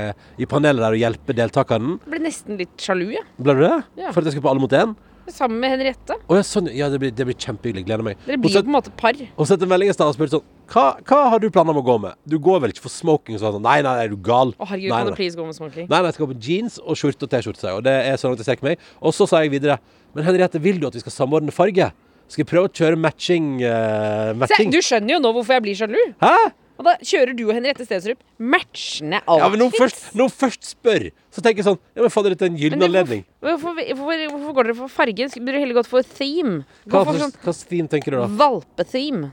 Speaker 3: eh, i panelet der og hjelpe deltakeren.
Speaker 4: Jeg ble nesten litt sjalu, jeg.
Speaker 3: Ble du det?
Speaker 4: Ja.
Speaker 3: For at jeg skal på Alle mot én?
Speaker 4: Sammen med Henriette.
Speaker 3: Å ja, sånn. Ja, det blir, det blir kjempehyggelig. Gleder meg.
Speaker 4: Dere blir jo på en måte par.
Speaker 3: Og sendte en melding i stad og spurte sånn hva, hva har du planer om å gå med? Du går vel ikke for smoking? Sånn, nei, nei, er du gal?
Speaker 4: Å, herregud,
Speaker 3: nei,
Speaker 4: kan du please gå med smoking?
Speaker 3: Nei, nei, jeg skal gå på jeans og skjorte og T-skjorte. Og det er så langt jeg strekker meg. Og så sa jeg videre Men Henriette, vil du at vi skal samordne farge? Skal vi prøve å kjøre matching? eh,
Speaker 4: Se, du skjønner jo nå hvorfor jeg blir sjalu.
Speaker 3: Hæ?
Speaker 4: Og da kjører du og Henriette Stensrup matchende outfits.
Speaker 3: Ja, men når hun først, når først spør, så tenker jeg sånn Ja, men fader, dette er en gyllen anledning.
Speaker 4: Hvorfor, hvorfor, hvorfor går dere for farge? Burde dere heller gått for theme?
Speaker 3: Hva slags
Speaker 4: sånn
Speaker 3: theme tenker du da?
Speaker 4: valpetheme.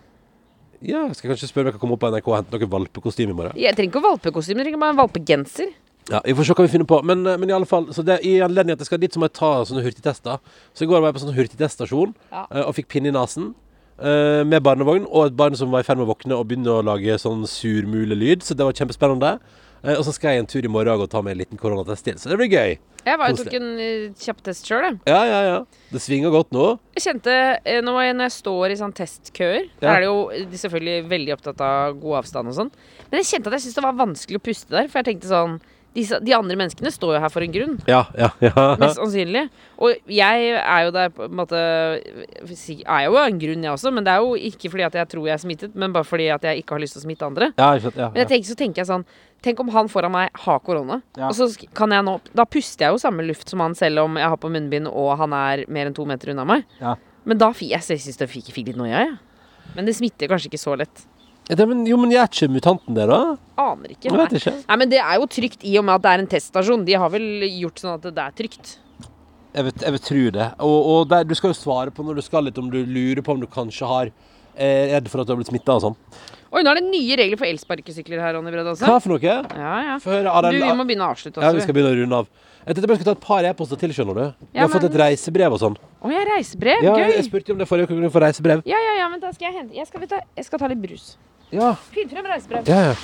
Speaker 3: Ja, skal jeg kanskje spørre om jeg kan komme opp på NRK og hente noen valpekostyme i morgen?
Speaker 4: Jeg trenger ikke valpekostyme, jeg trenger bare en valpegenser.
Speaker 3: Ja, Vi får se hva vi finner på. Men, eh, men i alle fall, så det, i anledning at jeg skal dit, så må jeg ta sånne hurtigtester. Så i går var jeg på sånn hurtigteststasjon
Speaker 4: Ja.
Speaker 3: eh, og fikk pinne i nesen. Uh, med barnevogn og et barn som var i ferd med å våkne og begynne å lage sånn surmulelyd. Så det var kjempespennende. Uh, og så skal jeg en tur i morgen og ta meg en liten koronatest til. Så det blir gøy.
Speaker 4: Jeg var tok en eh, kjapp test sjøl, jeg.
Speaker 3: Ja, ja, ja. Det svinger godt nå.
Speaker 4: Jeg kjente eh, når jeg, når jeg står i sånn testkøer
Speaker 3: Ja.
Speaker 4: Der er det jo eh, selvfølgelig veldig opptatt av god avstand og sånn. Men jeg kjente at jeg syntes det var vanskelig å puste der. For jeg tenkte sånn de, de andre menneskene står jo her for en grunn.
Speaker 3: Ja, ja, ja.
Speaker 4: Mest sannsynlig. Og jeg er jo der på en måte Er jo en grunn, jeg også, men det er jo ikke fordi at jeg tror jeg er smittet, men bare fordi at jeg ikke har lyst til å smitte andre.
Speaker 3: Ja, ja, ja,
Speaker 4: Men jeg tenker, så tenker jeg sånn Tenk om han foran meg har korona,
Speaker 3: Ja.
Speaker 4: og så kan jeg nå Da puster jeg jo samme luft som han, selv om jeg har på munnbind og han er mer enn to meter unna meg.
Speaker 3: Ja.
Speaker 4: Men da fikk jeg, jeg synes det fikk, fikk litt noia, jeg. Men det smitter kanskje ikke så lett.
Speaker 3: Det, men, jo, men gjør ikke mutanten der, da?
Speaker 4: Aner ikke. Nei.
Speaker 3: ikke.
Speaker 4: Nei, men det er jo trygt i og med at det er en teststasjon. De har vel gjort sånn at det er trygt.
Speaker 3: Jeg vet, jeg vet tro det. Og, og der, du skal jo svare på når du skal litt, om du lurer på om du kanskje har er redd for at du har blitt smitta og sånn.
Speaker 4: Oi, nå er det nye regler for elsparkesykler her, Ronny Bredd.
Speaker 3: Hva for noe?
Speaker 4: Ja, ja.
Speaker 3: Få høre.
Speaker 4: Du, vi må begynne å avslutte
Speaker 3: Ja, vi skal begynne å runde av. Jeg tenkte bare jeg skulle ta et par e-poster til, skjønner du. Vi
Speaker 4: Ja,
Speaker 3: har fått et reisebrev og sånn.
Speaker 4: Å, ja, reisebrev.
Speaker 3: Ja,
Speaker 4: Gøy.
Speaker 3: jeg spurte om det forrige uke kunne få reisebrev.
Speaker 4: Ja, ja, ja, men da skal jeg hente Jeg skal, jeg skal ta litt brus.
Speaker 3: Ja,
Speaker 4: Finn frem reisebrev.
Speaker 3: ja, ja.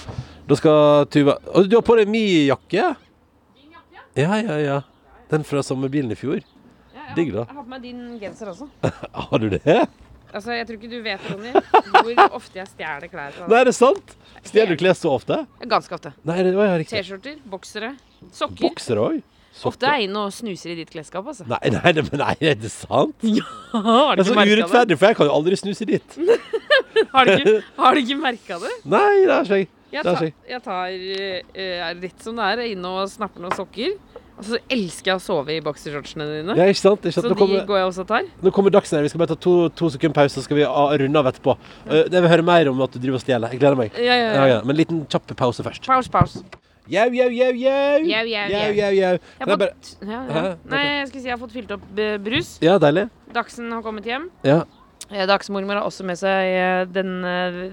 Speaker 3: Da skal Tuva Og du har på deg min jakke? Ja, ja, ja. Den fra sommerbilen i fjor.
Speaker 4: Ja, ja.
Speaker 3: Digg, da.
Speaker 4: Jeg har på meg din genser også.
Speaker 3: Har du det?
Speaker 4: Altså, Jeg tror ikke du vet, Ronny, hvor ofte jeg stjeler klær fra
Speaker 3: Nei, er det sant? Stjeler du klær så ofte?
Speaker 4: Ganske ofte.
Speaker 3: Nei, det var ja, riktig.
Speaker 4: T-skjorter, boksere, sokker.
Speaker 3: Boksere òg?
Speaker 4: Ofte er jeg inne og snuser i ditt klesskap, altså.
Speaker 3: Nei, nei, nei, nei, er det sant?
Speaker 4: Har
Speaker 3: Det er så urettferdig, for jeg kan jo aldri snuse i ditt.
Speaker 4: Har du ikke, har du ikke merka det?
Speaker 3: Nei, det er slik. jeg.
Speaker 4: ta,
Speaker 3: ikke jeg.
Speaker 4: tar uh, er rett som det er, inne og snapper noen sokker. Og så elsker jeg å sove i boksershortsene dine.
Speaker 3: Ja, ikke sant? Ikke sant?
Speaker 4: Så
Speaker 3: kommer,
Speaker 4: de går jeg også og tar.
Speaker 3: nå kommer Dagsnytt. Vi skal bare ta to, to sekunder pause, så skal vi ah, runde av etterpå. Uh, jeg vil høre mer om at du driver og stjeler. Jeg gleder meg.
Speaker 4: Ja, ja,
Speaker 3: Ja,
Speaker 4: ja.
Speaker 3: ja. Men en liten kjapp pause først.
Speaker 4: Pause, pause.
Speaker 3: Jau, jau, jau, jau.
Speaker 4: Jau, jau,
Speaker 3: Jau.
Speaker 4: Nei, jeg skulle si jeg har fått fylt opp eh, brus.
Speaker 3: Ja, deilig.
Speaker 4: Dagsen har kommet hjem.
Speaker 3: Ja.
Speaker 4: Eh, Dagsmormor har også med seg eh, den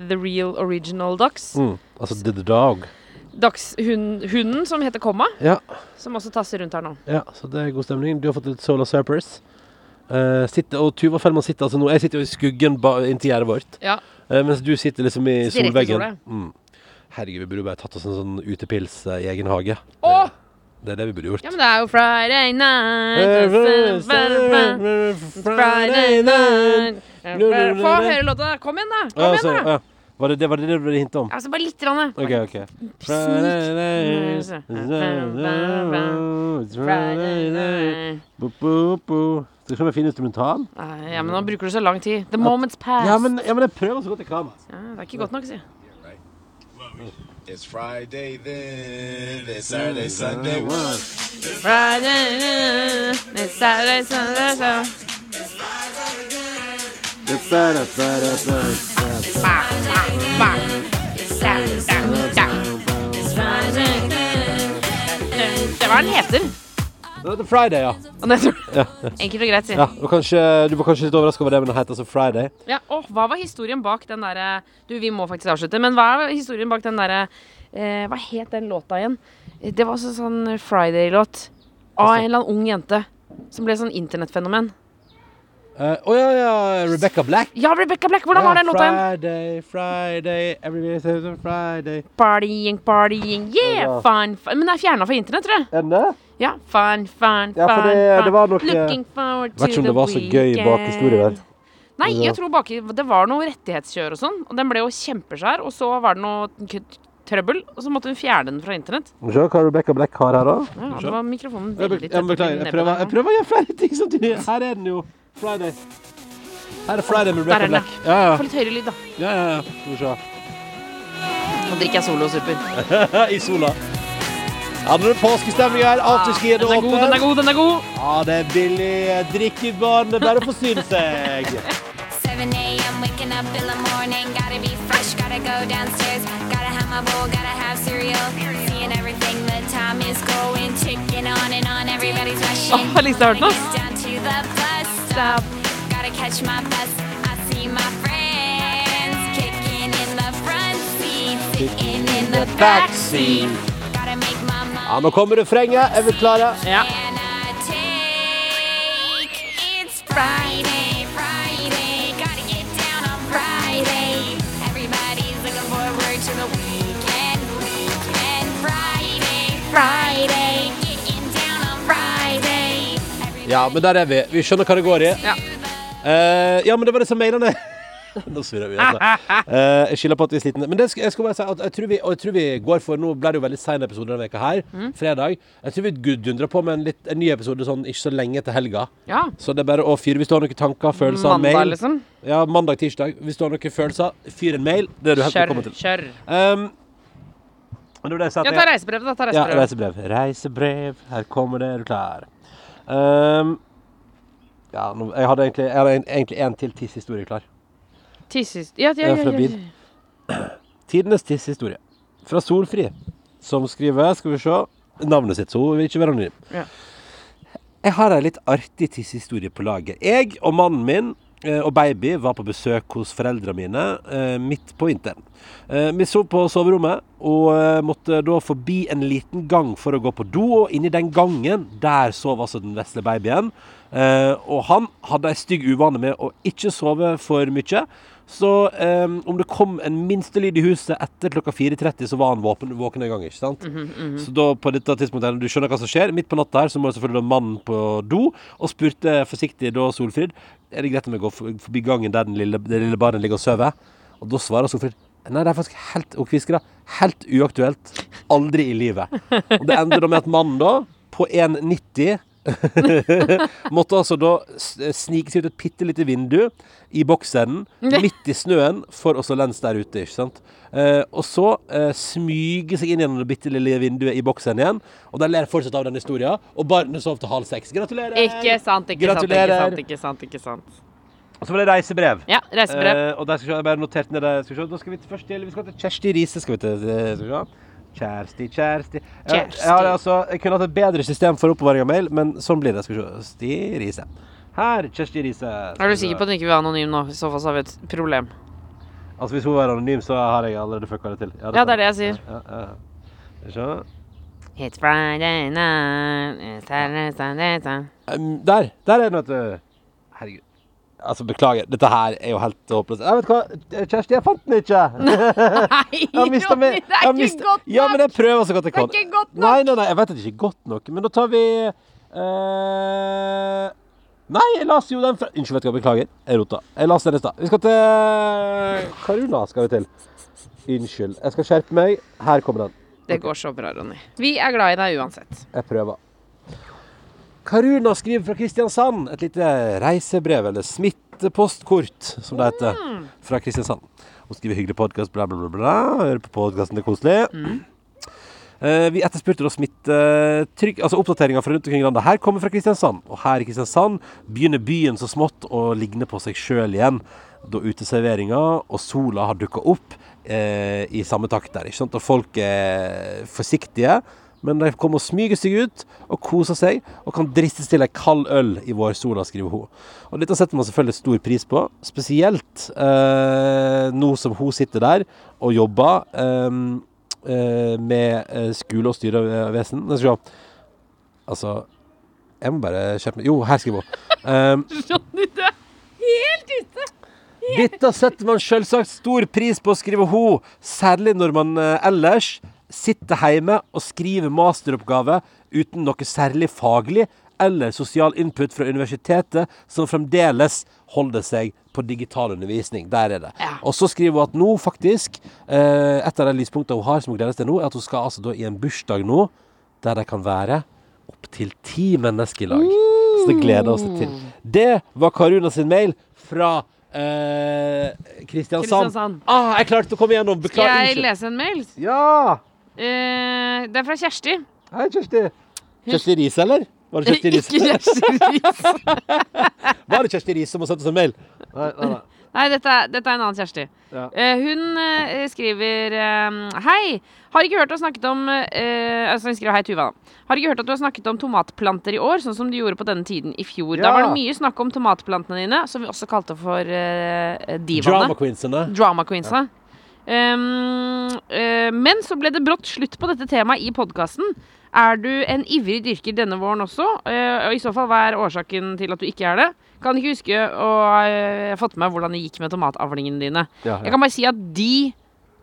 Speaker 4: The Real Original Dags.
Speaker 3: Mm. Altså The Dog.
Speaker 4: Dagshunden som heter Komma,
Speaker 3: Ja.
Speaker 4: som også tasser rundt her nå.
Speaker 3: ja, så det er god stemning. Du har fått litt Solar Surpers. Uh, sitter, og Tuva Fellman sitter altså nå Jeg sitter jo i skuggen inntil gjerdet vårt.
Speaker 4: Ja.
Speaker 3: uh, mens du sitter liksom i solveggen. Mm. Herregud, vi burde bare tatt oss en sånn utepils eh, i egen hage.
Speaker 4: Åh!
Speaker 3: Det er det vi burde gjort.
Speaker 4: Ja, men det er jo Friday night Friday night Få høre låta. Kom igjen, da. Kom igjen, da.
Speaker 3: ja. Var det det var det det du ville hinte om?
Speaker 4: Altså, bare litt. grann.
Speaker 3: OK, OK. Skal vi finner instrumental?
Speaker 4: Ja, men nå bruker du så lang tid. The moment's past.
Speaker 3: Ja, men, jeg prøver så godt jeg kan.
Speaker 4: Ja, det er ikke godt nok, si.
Speaker 2: It's Friday then, it's Saturday, Sunday.
Speaker 4: Friday night, it's Saturday, Sunday, so. Ba, ba, ba. Da, da, da. Friday night. Det er hva den heter.
Speaker 3: Det heter Friday, ja.
Speaker 4: Enkelt og greit, si.
Speaker 3: ja og kanskje, du var kanskje litt overraska over det, men den heter altså Friday.
Speaker 4: Ja, og hva var historien bak den derre Du, vi må faktisk avslutte, men hva er historien bak den derre eh, Hva het den låta igjen? Eh, Det var også sånn Friday-låt av en eller annen ung jente. Som ble sånn internettfenomen.
Speaker 3: Å ja, ja. Rebecca Black.
Speaker 4: Ja, Rebecca Black! Hvordan var den låta igjen?
Speaker 3: Friday, Friday, everybody says on Friday.
Speaker 4: Partying, partying, yeah,
Speaker 3: Ja.
Speaker 4: fun, fun. Men den er fjerna fra internett, tror jeg.
Speaker 3: Er den det?
Speaker 4: Ja, fun, fun,
Speaker 3: Ja, for
Speaker 4: fun,
Speaker 3: det-
Speaker 4: fun.
Speaker 3: det var eh,
Speaker 4: Looking forward to the weekend.
Speaker 3: Vet ikke om det var så gøy bakhistorie der.
Speaker 4: Nei, jeg tror bak, det var noe rettighetskjør og sånn. Og den ble jo kjempeskjær. Og så var det noe trøbbel, og så måtte hun fjerne den fra internett.
Speaker 3: Se hva Rebecca Black har her, da.
Speaker 4: Ja, det var mikrofonen veldig tett.
Speaker 3: jeg beklager. Jeg prøver, jeg prøver å gjøre flere ting samtidig. Her er den jo. Friday. Her er Friday med Rebecca Black. Ja,
Speaker 4: Få litt høyere lyd, da.
Speaker 3: ja. ja, ja.
Speaker 4: Nå drikker jeg Solo Super.
Speaker 3: I sola. Ja, nå er det påskestemning her. Afterski er
Speaker 4: Den er god, den er god, den er god.
Speaker 3: Ja, det er billig drikkevann. Det er bare å forsyne seg.
Speaker 5: 7 a.m. waking up in the morning. Gotta be fresh, gotta go downstairs. Gotta have my bowl, gotta have cereal. Seeing everything, the time is going, ticking on and on. Everybody's rushing.
Speaker 4: Åh, Lisa, har du
Speaker 5: Gotta
Speaker 4: hørt
Speaker 5: den, to stop. Gotta catch my bus. I see my friends kicking in the front seat, sitting in the back seat.
Speaker 3: Ja, nå kommer refrenget. Er vi klare?
Speaker 4: Ja.
Speaker 3: Ja, men der er vi. Vi skjønner hva det går i.
Speaker 4: Ja.
Speaker 3: Eh, ja, men det var disse mailene. Nå surrer vi, altså. Uh, jeg skylder på at vi er slitne. Men det jeg skal bare si at jeg tror vi, og jeg tror vi går for Nå ble det jo veldig sein episode denne veka her,
Speaker 4: Mm.
Speaker 3: fredag. Jeg tror vi dundrer på med en, litt, en ny episode sånn ikke så lenge til helga.
Speaker 4: Ja.
Speaker 3: Så det er bare å fyre hvis du har noen tanker, følelser,
Speaker 4: Mandag,
Speaker 3: mail.
Speaker 4: liksom.
Speaker 3: Ja, mandag, tirsdag. Hvis du har noen følelser, fyr en mail. Det er du helt velkommen til.
Speaker 4: Kjør.
Speaker 3: Um, det det jeg
Speaker 4: Ja, ta reisebrev, da. Ta
Speaker 3: ja, reisebrev. Reisebrev. Her kommer det. Er du klar? Um, ja, jeg hadde egentlig, egentlig til tisshistorie klar.
Speaker 4: Tissis... Ja, ja,
Speaker 3: Ja, fra bil. Tidenes tissehistorie. Fra Solfri, som skriver Skal vi se navnet sitt, så hun vil ikke være anonym.
Speaker 4: Ja.
Speaker 3: Jeg har ei litt artig tissehistorie på lager. Jeg og mannen min eh, og baby var på besøk hos foreldrene mine eh, midt på vinteren. Eh, vi sov på soverommet og måtte da forbi en liten gang for å gå på do. Og inni den gangen, der sov altså den vesle babyen. Og han hadde ei stygg uvane med å ikke sove for mye. Så um, om det kom en minstelyd i huset etter klokka 4.30, så var han våpen, våken en gang. ikke sant? Så da på dette tidspunktet, du skjønner hva som skjer, midt på natta her, så må selvfølgelig da mannen på do, og spurte forsiktig da Solfrid er det greit om jeg går forbi gangen der den lille, den lille barnet ligger og sover. Og da svarer Solfrid Nei, det er faktisk helt og kviskere, helt uaktuelt. Aldri i livet. Og det ender da med at mannen da, på 1,90 Måtte altså da snike seg ut et bitte lite vindu i boksenden, midt i snøen for å så lens der ute, ikke sant. Eh, og så eh, smyge seg inn gjennom det bitte lille vinduet i boksen igjen. Og de ler fortsatt av den historien. Og barnet sov til halv seks. Gratulerer!
Speaker 4: Ikke sant, ikke sant, ikke sant. ikke sant, ikke sant.
Speaker 3: Og så var det reisebrev.
Speaker 4: Ja, reisebrev.
Speaker 3: Eh, og der skal vi jeg bare notert ned det. Skal vi se. Da skal vi til først til Vi skal til Kjersti Riise. Skal vi til eh, skal vi se. Kjersti, Kjersti Jeg, jeg, har, altså, jeg kunne hatt et bedre system for oppbevaring av mail, men sånn blir det. Skal vi se. Sti Riise. Her, Kjersti Riise.
Speaker 4: Er du sikker på at hun ikke vil være anonym nå? I så fall så har vi et problem.
Speaker 3: Altså Hvis hun var anonym, så har jeg allerede fucka det til.
Speaker 4: Ja, det er det jeg sier.
Speaker 3: Ja, ja, ja.
Speaker 4: It's Friday night, it's Saturday, Sunday, Sunday.
Speaker 3: Um, der! Der er den, vet du. Altså, beklager. Dette her er jo helt håpløst. Jeg vet hva, Kjersti, jeg fant den ikke!
Speaker 4: Nei, Ronny, det er ikke
Speaker 3: mistet-
Speaker 4: godt nok!
Speaker 3: Ja, men jeg prøver så godt jeg
Speaker 4: Det er
Speaker 3: kan.
Speaker 4: ikke godt nok!
Speaker 3: Nei, nei, nei, jeg vet at det ikke er godt nok. Men da tar vi uh... Nei, jeg las jo den fra Unnskyld, vet du hva, beklager. Jeg rota. Jeg las den i stad. Vi skal til Karuna. skal vi til. Unnskyld. Jeg skal skjerpe meg. Her kommer den.
Speaker 4: Det går så bra, Ronny. Vi er glad i deg uansett.
Speaker 3: Jeg prøver. Karuna skriver fra Kristiansand. Et lite reisebrev, eller smittepostkort, som det heter, fra Kristiansand. Hun skriver hyggelig podkast, bla, bla, bla. bla. Hører på podkasten, det er koselig. Eh, vi etterspurte da smittetrykk, altså oppdateringer fra rundt omkring i landet. Her kommer fra Kristiansand. Og her i Kristiansand begynner byen så smått å ligne på seg sjøl igjen. Da uteserveringa og sola har dukka opp uh, i samme takt der. ikke sant? Og folk er forsiktige. Men de kommer og smyger seg ut og koser seg, og kan dristes til ei kald øl i vårsola, skriver hun. Og dette setter man selvfølgelig stor pris på, spesielt eh, nå som hun sitter der og jobber eh, eh, med eh, skole og styrevesen. Nå skal vi se. Altså Jeg må bare skjerpe meg. Jo, her skriver hun. Um,
Speaker 4: Ronny, du er helt ute!
Speaker 3: dette setter man selvsagt stor pris på, skriver hun, særlig når man eh, ellers sitter hjemme og skriver masteroppgave uten noe særlig faglig eller sosial input fra universitetet, som fremdeles holder seg på digital undervisning. Der er det.
Speaker 4: Ja.
Speaker 3: Og så skriver hun at nå, faktisk, eh, et av de lyspunktene hun har som hun gleder seg til nå, er at hun skal altså da i en bursdag nå, der de kan være opptil ti mennesker i lag. Så det gleder oss til. Det var Karuna sin mail fra eh, Kristiansand.
Speaker 4: Eh,
Speaker 3: Ah, jeg klarte å komme gjennom.
Speaker 4: Skal jeg lese en mail?
Speaker 3: Ja!
Speaker 4: Eh, det er fra Kjersti.
Speaker 3: Hei, Kjersti. Kjersti Riis, eller? Var det Kjersti Riis?
Speaker 4: Ikke Kjersti Riis.
Speaker 3: Var det Kjersti Riis som har sendt oss en mail? Nei, nei, nei.
Speaker 4: Nei, dette er, dette er en annen Kjersti.
Speaker 3: Ja.
Speaker 4: Eh, hun eh, skriver eh, Hei! Har ikke hørt du har snakket om eh, Altså hun skriver hei, Tuva. da. Har ikke hørt at du har snakket om tomatplanter i år, sånn som du gjorde på denne tiden i fjor. Da var det mye snakk om tomatplantene dine, som vi også kalte for uh, divaene.
Speaker 3: Drama queensene.
Speaker 4: Drama queensa. Um, uh, men så ble det brått slutt på dette temaet i podkasten. Er du en ivrig dyrker denne våren også? Uh, og i så fall, hva er årsaken til at du ikke er det? Kan ikke huske å ha fått med meg hvordan det gikk med tomatavlingene dine.
Speaker 3: Ja,
Speaker 4: Jeg kan bare si at de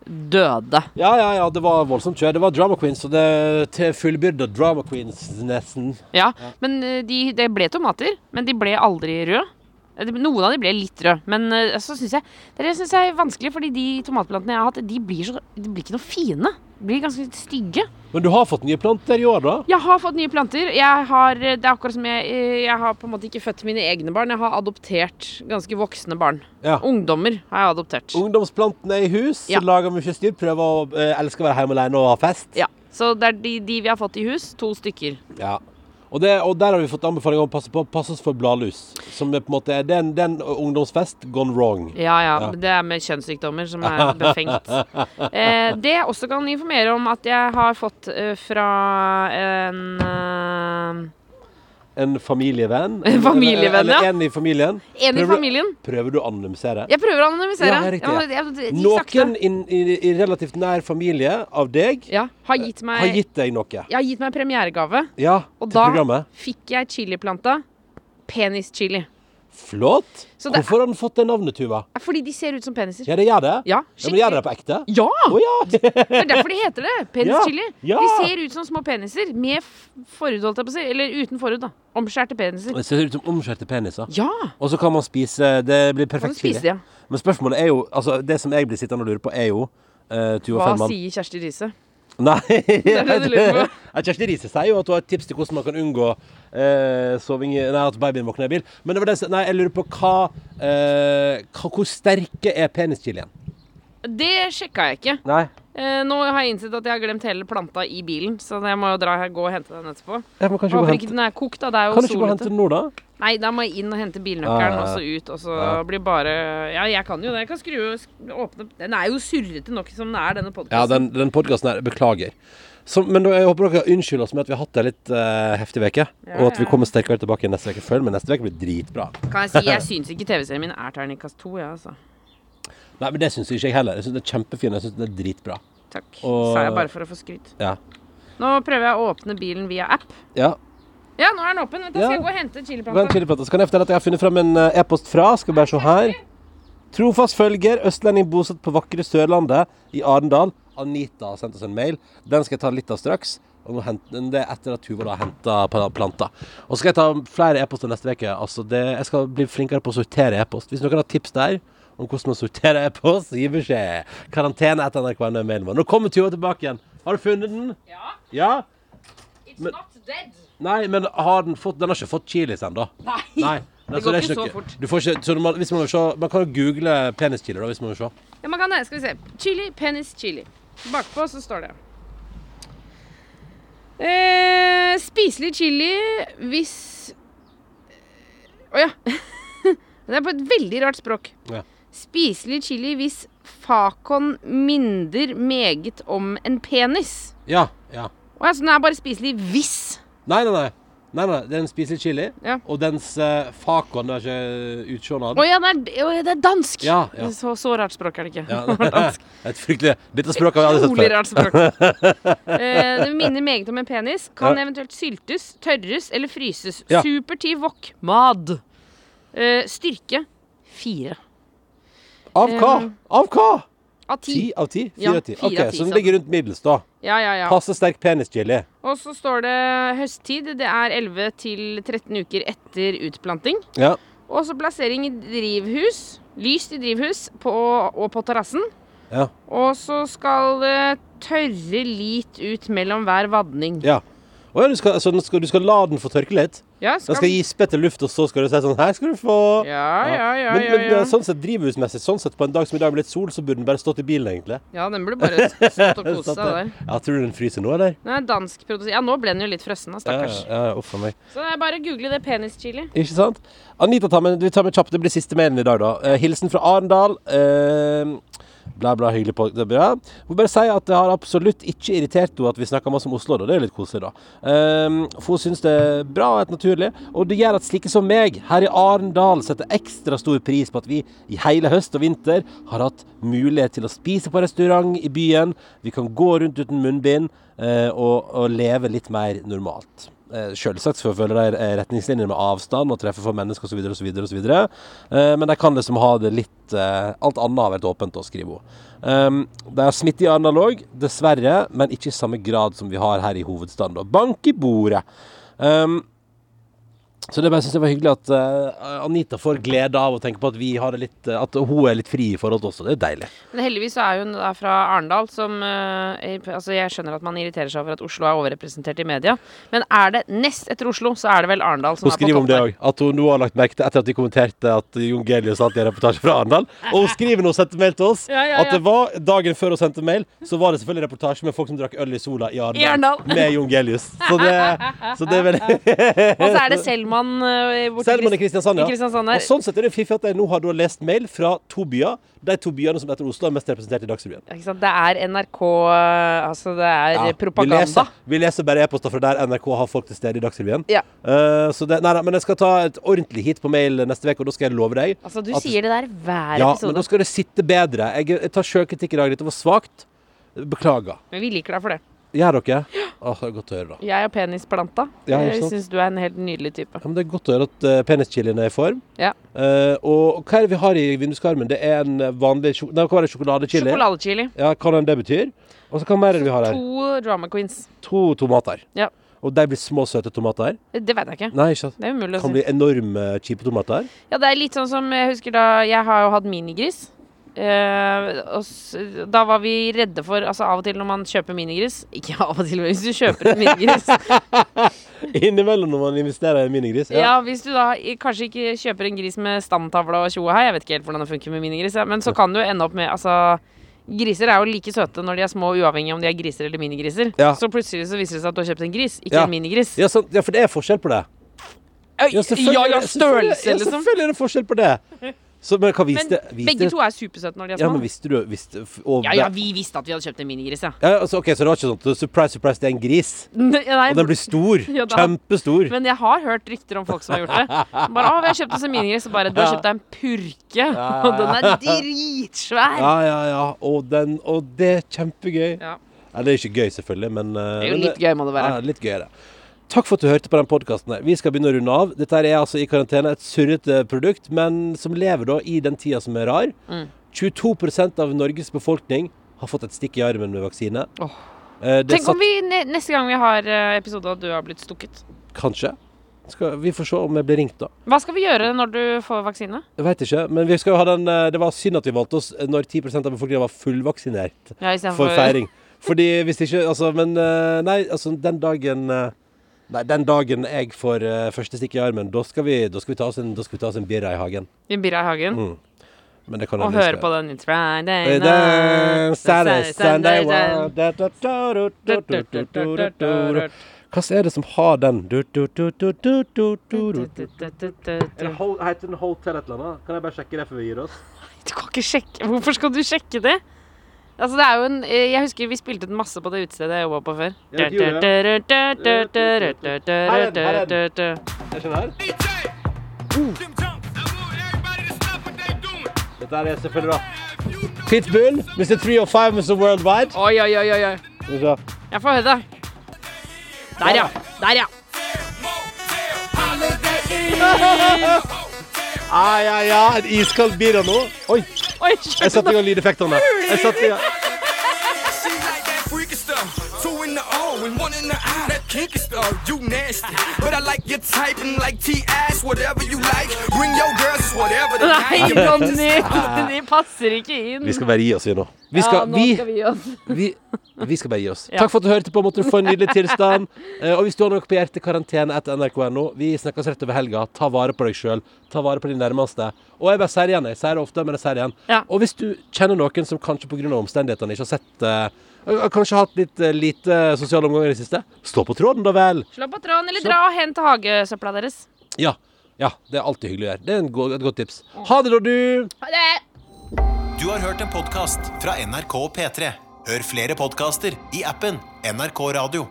Speaker 4: døde.
Speaker 3: ja, ja, ja, det var voldsomt kjør. Det var drama queens, og det til fullbyrda drama queens nesten.
Speaker 4: Ja, Men det de, det ble tomater. Men de ble aldri røde. Eh, Noen av de ble litt røde, men eh, så syns jeg Det synes jeg er vanskelig, fordi de tomatplantene jeg har hatt, de blir, så, de blir ikke noe fine. De blir ganske stygge.
Speaker 3: Men du har fått nye planter i år, da?
Speaker 4: Jeg har fått nye planter. Jeg har, det er akkurat som jeg eh, Jeg har på en måte ikke født mine egne barn. Jeg har adoptert ganske voksne barn.
Speaker 3: Ja.
Speaker 4: Ungdommer har jeg adoptert.
Speaker 3: Ungdomsplantene er i hus,
Speaker 4: Ja.
Speaker 3: lager mye styr, prøver å eh, elske å være hjemme alene og ha fest.
Speaker 4: Ja, Så det er de, de vi har fått i hus. To stykker.
Speaker 3: Ja. Og, det, og der har vi fått anbefaling om å passe på passe oss for bladlus. Som er på en måte er den, den ungdomsfest gone wrong.
Speaker 4: Ja, ja.
Speaker 3: Ja.
Speaker 4: Det er med kjønnssykdommer som er befengt. Eh, det jeg også kan informere om at jeg har fått eh, fra en eh,
Speaker 3: En familievenn.
Speaker 4: En familievenn,
Speaker 3: eller,
Speaker 4: ja.
Speaker 3: eller en i familien.
Speaker 4: En i
Speaker 3: Prøver du-
Speaker 4: familien.
Speaker 3: Prøver du å anonymisere?
Speaker 4: Jeg prøver å anonymisere.
Speaker 3: Ja, riktig, ja.
Speaker 4: Jeg jeg- jeg-
Speaker 3: Noen in, i, i relativt nær familie av deg
Speaker 4: ja, har gitt meg
Speaker 3: har gitt deg noe.
Speaker 4: Jeg har gitt meg premieregave,
Speaker 3: Ja,
Speaker 4: og
Speaker 3: til
Speaker 4: da
Speaker 3: programmet.
Speaker 4: fikk jeg chiliplanta. Penischili.
Speaker 3: Flott.
Speaker 4: Det-
Speaker 3: Hvorfor har den fått det navnet, Tuva?
Speaker 4: Fordi de ser ut som peniser.
Speaker 3: Ja, det gjør det?
Speaker 4: Ja,
Speaker 3: ja men gjør det på ekte?
Speaker 4: Ja!
Speaker 3: Oh, ja!
Speaker 4: Det er derfor de heter det. Penischili.
Speaker 3: Ja, ja.
Speaker 4: De ser ut som små peniser. Med forhud, holdt jeg på å si. Eller uten forhud, da. Omskjærte peniser.
Speaker 3: Det ser ut som omskjærte peniser.
Speaker 4: Ja!
Speaker 3: Og så kan man spise Det blir perfekt
Speaker 4: spise
Speaker 3: chili.
Speaker 4: ja.
Speaker 3: Men spørsmålet er jo altså, Det som jeg blir sittende og lure på, er jo uh, Tuva
Speaker 4: Hva
Speaker 3: Fellmann
Speaker 4: sier Kjersti Riise?
Speaker 3: Nei,
Speaker 4: er det du lurer på.
Speaker 3: Ja, Kjersti Riise sier jo at hun har et tips til hvordan man kan unngå eh, soving i Nei, at babyen våkner i bil. Men det var det, som- nei, jeg lurer på hva, eh, hva Hvor sterke er penischilien?
Speaker 4: Det sjekka jeg ikke.
Speaker 3: Nei.
Speaker 4: Eh, nå har jeg innsett at jeg har glemt hele planta i bilen, så jeg må jo dra her, gå og hente den etterpå.
Speaker 3: Må kanskje gå og
Speaker 4: Håper
Speaker 3: hente
Speaker 4: ikke den er kokt, da. Det er jo
Speaker 3: Kan du ikke gå og hente den nå, da?
Speaker 4: Nei, da må jeg inn og hente bilnøkkelen,
Speaker 3: ja,
Speaker 4: og så ut, og så
Speaker 3: Ja.
Speaker 4: blir bare Ja, jeg kan jo det. Jeg kan skru og åpne Den er jo surrete nok som den er, denne podkasten.
Speaker 3: Ja, den, den podkasten her. Beklager. Så, men jeg håper dere unnskylder oss med at vi har hatt en litt uh, heftig uke.
Speaker 4: Ja,
Speaker 3: og at vi
Speaker 4: ja.
Speaker 3: kommer sterkere tilbake neste uke. Følg med, neste uke blir dritbra.
Speaker 4: Kan jeg si jeg syns ikke TV-serien min er terningkast to, jeg, altså.
Speaker 3: Nei, men det syns ikke jeg heller. Jeg syns det er kjempefin. Jeg syns det er dritbra.
Speaker 4: Takk.
Speaker 3: Og-
Speaker 4: Sa jeg bare for å få skryt.
Speaker 3: Ja.
Speaker 4: Nå prøver jeg å åpne bilen via app.
Speaker 3: ja.
Speaker 4: Ja, nå er den åpen. Vent, da
Speaker 3: Ja.
Speaker 4: skal jeg gå og hente chiliplanta.
Speaker 3: Så kan jeg fortelle at jeg har funnet fram en eh, e-post fra. Skal bare se her. Trofast følger, østlending bosatt på vakre Sørlandet i Arendal. Anita har sendt oss en mail. Den skal jeg ta litt av straks. Og Det er etter at Tuva har henta planta. Og så skal jeg ta flere e-poster neste uke. Altså jeg skal bli flinkere på å sortere e-post. Hvis noen har tips der om hvordan man sorterer e-post, gi beskjed. Karantene etter NRK er mailen vår. Nå kommer Tuva tilbake igjen. Har du funnet den?
Speaker 4: Ja,
Speaker 3: Ja?
Speaker 4: it's
Speaker 3: Men-
Speaker 4: not dead.
Speaker 3: Nei, men har den fått Den har ikke fått chilis ennå.
Speaker 4: Nei.
Speaker 3: Nei.
Speaker 4: Det går
Speaker 3: det
Speaker 4: ikke så fort.
Speaker 3: Du får ikke, så man, man, se, man kan jo google penischili, da, hvis man vil se.
Speaker 4: Ja, man kan det. Skal vi se. Chili, penis, chili. Bakpå så står det eh, Spiselig chili hvis Å ja. det er på et veldig rart språk.
Speaker 3: Ja.
Speaker 4: Spiselig chili hvis fakon minder meget om en penis.
Speaker 3: Ja. ja.
Speaker 4: Å ja, så den er bare spiselig hvis.
Speaker 3: Nei, nei, nei. Nei, nei, Det er en spiselig chili,
Speaker 4: Ja.
Speaker 3: og dens uh, fakon Det er ikke utseendet
Speaker 4: Å ja, det er, å, ja, det er dansk!
Speaker 3: Ja, ja.
Speaker 4: Så, så rart språk er det ikke.
Speaker 3: Ja,
Speaker 4: Det var dansk.
Speaker 3: Et fryktelig Dette språket har jeg aldri
Speaker 4: Utrolig
Speaker 3: sett før.
Speaker 4: rart språk. Eh, det minner meget om en penis. Kan
Speaker 3: Ja.
Speaker 4: eventuelt syltes, tørres eller fryses.
Speaker 3: Ja.
Speaker 4: Super til wok. Mad. Eh, styrke fire.
Speaker 3: Av hva? Av hva?
Speaker 4: Av ti.
Speaker 3: Ti av ti?
Speaker 4: Ja,
Speaker 3: av ti?
Speaker 4: fire
Speaker 3: OK,
Speaker 4: av ti,
Speaker 3: så den ligger rundt middels, da.
Speaker 4: Ja, ja, ja.
Speaker 3: Passe sterk penischili.
Speaker 4: Og så står det høsttid. Det er 11 til 13 uker etter utplanting.
Speaker 3: Ja.
Speaker 4: Og så plassering i drivhus. Lyst i drivhus på, og på terrassen.
Speaker 3: Ja.
Speaker 4: Og så skal det tørre litt ut mellom hver vadning.
Speaker 3: ja. Å ja, du skal, så den skal, du skal la den få tørke litt?
Speaker 4: Ja,
Speaker 3: Den skal gispe etter luft, og så skal du si sånn Her skal du få
Speaker 4: Ja, ja, ja,
Speaker 3: men,
Speaker 4: ja,
Speaker 3: men
Speaker 4: ja.
Speaker 3: sånn sett drivhusmessig, sånn sett på en dag som i dag med litt sol, så burde den bare stått i bilen, egentlig.
Speaker 4: Ja, den burde bare stått og kost seg der.
Speaker 3: Ja, tror du den fryser nå, eller?
Speaker 4: Er dansk produsent Ja, nå ble den jo litt frossen, da, stakkars.
Speaker 3: ja, ja, uff meg.
Speaker 4: Så det er bare å google det penischili.
Speaker 3: Ikke sant? Anita tar med, vi tar med kjapt, det blir siste mailen i dag, da. Eh, hilsen fra Arendal. Eh, bla, bla, hyggelig på det er bra. Hun bare sier at det har absolutt ikke irritert henne at vi snakker masse om Oslo, da. Det er litt koselig, da. Um, for hun syns det er bra og helt naturlig. Og det gjør at slike som meg her i Arendal setter ekstra stor pris på at vi i hele høst og vinter har hatt mulighet til å spise på restaurant i byen. Vi kan gå rundt uten munnbind uh, og, og leve litt mer normalt. Eh, Selvsagt for å følge de retningslinjene med avstand og treffe for mennesker osv. osv. osv. Men de kan liksom ha det litt eh, Alt annet har vært åpent, å skrive hun. De det er smitte i analog, dessverre, men ikke i samme grad som vi har her i hovedstaden. Bank i bordet. Så det bare synes jeg var hyggelig at uh, Anita får glede av å tenke på at vi har det litt eh, At hun er litt fri i forhold til oss. og Det er deilig.
Speaker 4: Men heldigvis så er hun da fra Arendal, som uh, er- Altså, jeg skjønner at man irriterer seg over at Oslo er overrepresentert i media, men er det nest etter Oslo, så er det vel Arendal som
Speaker 3: Hun
Speaker 4: er på
Speaker 3: skriver om det òg. At hun nå har lagt merke til etter at de kommenterte at Jon Gelius hadde en reportasje fra Arendal. Og hun skriver nå og sendte mail til oss
Speaker 4: Ja, ja,
Speaker 3: at det var dagen før hun sendte mail, så var det selvfølgelig reportasje med folk som drakk øl i sola i Arendal. Med Jon Gelius. Så det, så det er veldig
Speaker 4: Og så er det Selman uh, borte
Speaker 3: Selman i Kristiansand, ja.
Speaker 4: i Kristiansand.
Speaker 3: Og sånn sett er det fiffig at jeg nå har da lest mail fra to byer. De to byene som etter Oslo er mest representert i Dagsrevyen.
Speaker 4: Sant? Det er NRK uh, Altså, det er
Speaker 3: Ja,
Speaker 4: propaganda.
Speaker 3: Vi leser, vi leser bare e-poster fra der NRK har folk til stede i Dagsrevyen.
Speaker 4: Ja.
Speaker 3: Uh, så det, nei, nei, men jeg skal ta et ordentlig hit på mail neste uke, og da skal jeg love deg
Speaker 4: Altså, du
Speaker 3: at-
Speaker 4: sier det der hver
Speaker 3: Ja, men da skal det sitte bedre. Jeg, jeg tar sjølkritikk i dag. Dette var svakt. Beklager.
Speaker 4: Men vi liker deg for det.
Speaker 3: Gjør dere? Åh, det er godt å høre, da.
Speaker 4: Jeg er penisplanta.
Speaker 3: Ja,
Speaker 4: jeg syns du er en helt nydelig type.
Speaker 3: Ja, men det er godt å høre at uh, penischilien er i form.
Speaker 4: Ja.
Speaker 3: Uh, og hva er det vi har i vinduskarmen? Det er en eh, vanlig Nei, hva var det? Sjokoladechili?
Speaker 4: Sjokoladechili.
Speaker 3: Ja, hva enn det betyr. Og så hva mer er det vi har her?
Speaker 4: To drama queens.
Speaker 3: To tomater.
Speaker 4: Ja.
Speaker 3: Og de blir små, søte tomater?
Speaker 4: Det vet jeg ikke.
Speaker 3: Nei, ikke sant?
Speaker 4: Det er umulig å
Speaker 3: Kan bli enorme, kjipe tomater.
Speaker 4: Ja, det er litt sånn som jeg husker da Jeg har jo hatt minigris. Og s, da var vi redde for Altså Av og til når man kjøper minigris Ikke av og til, men hvis du kjøper en minigris
Speaker 3: Innimellom når man investerer i en minigris.
Speaker 4: Ja, Hvis du da kanskje ikke kjøper en gris med standtavle og tjo her, Jeg vet ikke helt hvordan det funker med minigris, ja, men så kan du ende opp med Altså Griser er jo like søte når de er små, uavhengig om de er griser eller minigriser.
Speaker 3: Ja.
Speaker 4: Så plutselig så viser det seg at du har kjøpt en gris, ikke
Speaker 3: Ja.
Speaker 4: en minigris.
Speaker 3: Ja, ja, for det er forskjell på det. Ja,
Speaker 4: ja, ja, størrelse,
Speaker 3: ja,
Speaker 4: liksom.
Speaker 3: Selvfølgelig er det forskjell på det. Så, men hva
Speaker 4: Men begge to er supersøte når de er
Speaker 3: Ja, men visste du visste, og,
Speaker 4: Ja, ja, vi visste at vi hadde kjøpt en minigris, ja.
Speaker 3: Ja, altså, ok, Så det var ikke sånn surprise, surprise, det er en gris.
Speaker 4: Nei,
Speaker 3: Og den blir stor.
Speaker 4: Ja,
Speaker 3: Kjempestor.
Speaker 4: Men jeg har hørt rykter om folk som har gjort det. Bare 'Å, vi har kjøpt oss en minigris.' Og bare 'Du har kjøpt deg en purke', og den er dritsvær.
Speaker 3: Ja, ja, ja. Og, den, og det er kjempegøy.
Speaker 4: Ja.
Speaker 3: Ja, det er ikke gøy, selvfølgelig, men eh,
Speaker 4: Det er jo
Speaker 3: men
Speaker 4: litt gøy, må det være.
Speaker 3: Ja, litt gøy er det. Takk for at du hørte på den podkasten. Vi skal begynne å runde av. Dette er altså i karantene et surrete produkt, men som lever da i den tida som er rar.
Speaker 4: Mm.
Speaker 3: 22% av Norges befolkning har fått et stikk i armen med vaksine. Eh,
Speaker 4: Tenk om vi neste gang vi har eh, episode at du har blitt stukket.
Speaker 3: Kanskje. Skal, vi får se om jeg blir ringt, da.
Speaker 4: Hva skal vi gjøre når du får vaksine?
Speaker 3: Jeg veit ikke. Men den eh, Det var synd at vi valgte oss når 10% av befolkningen var fullvaksinert
Speaker 4: Ja,
Speaker 3: for
Speaker 4: istedenfor
Speaker 3: feiring. Fordi hvis ikke Altså, men Nei, altså, den dagen Nei, den dagen jeg får uh, første stikk i armen, da skal vi, da skal vi ta oss en, da skal vi ta oss en birra i hagen.
Speaker 4: i Birra i hagen.
Speaker 3: Mm. Men det kan
Speaker 4: Og høre på den It's Friday night.
Speaker 3: Saturday, Sunday. Hva er det som har den? Er Heter den Hotel et eller annet? Kan jeg bare sjekke det før vi gir oss?
Speaker 4: Du kan ikke sjekke Hvorfor skal du sjekke det? Altså, det er jo en eh, Jeg husker vi spilte den masse på det utestedet jeg jobba på før.
Speaker 3: Ja, vi gjorde
Speaker 4: Her
Speaker 3: Jeg skjønner. Dette er selvfølgelig bra. Pitbull, Mr. 305, Mr. Worldwide.
Speaker 4: Oi, oi, oi, oi. Jeg får høre det. Der, ja. Der, ja.
Speaker 3: Ah, ja, ja, en iskald birra nå. Oi,
Speaker 4: Oi,
Speaker 3: jeg satte i gang lydeffektene. Jeg satte i gang.
Speaker 6: I. Kinky stuff, you nasty. But I like your type and like T-ass, whatever you like. Bring your girls, whatever the
Speaker 4: Nei,
Speaker 6: like.
Speaker 4: De passer ikke inn.
Speaker 3: Vi skal bare gi oss, vi nå. Vi skal,
Speaker 4: ja, nå
Speaker 3: vi,
Speaker 4: skal vi gi oss.
Speaker 3: vi, vi skal bare gi oss.
Speaker 4: Ja.
Speaker 3: Takk for at du hørte på. Måtte du få en nydelig tilstand. Eh, og hvis du har noe på hjertet, karantene etter nrk.no. Vi snakkes rett over helga. Ta vare på deg sjøl. Ta vare på de nærmeste. Og jeg bare sier det igjen. Jeg sier det ofte, men jeg sier det igjen.
Speaker 4: Ja.
Speaker 3: Og hvis du kjenner noen som kanskje pga. omstendighetene ikke har sett eh, har Kanskje hatt litt eh, lite sosiale omganger i det siste. Stå på tråden, da vel.
Speaker 4: Slå på tråden, eller dra og hent hagesøpla deres.
Speaker 3: Ja. Ja, det er alltid hyggelig å gjøre. Det er en go et godt tips. Ha det, da, du.
Speaker 4: Ha det!
Speaker 1: Du har hørt en podkast fra NRK P3. Hør flere podkaster i appen NRK Radio.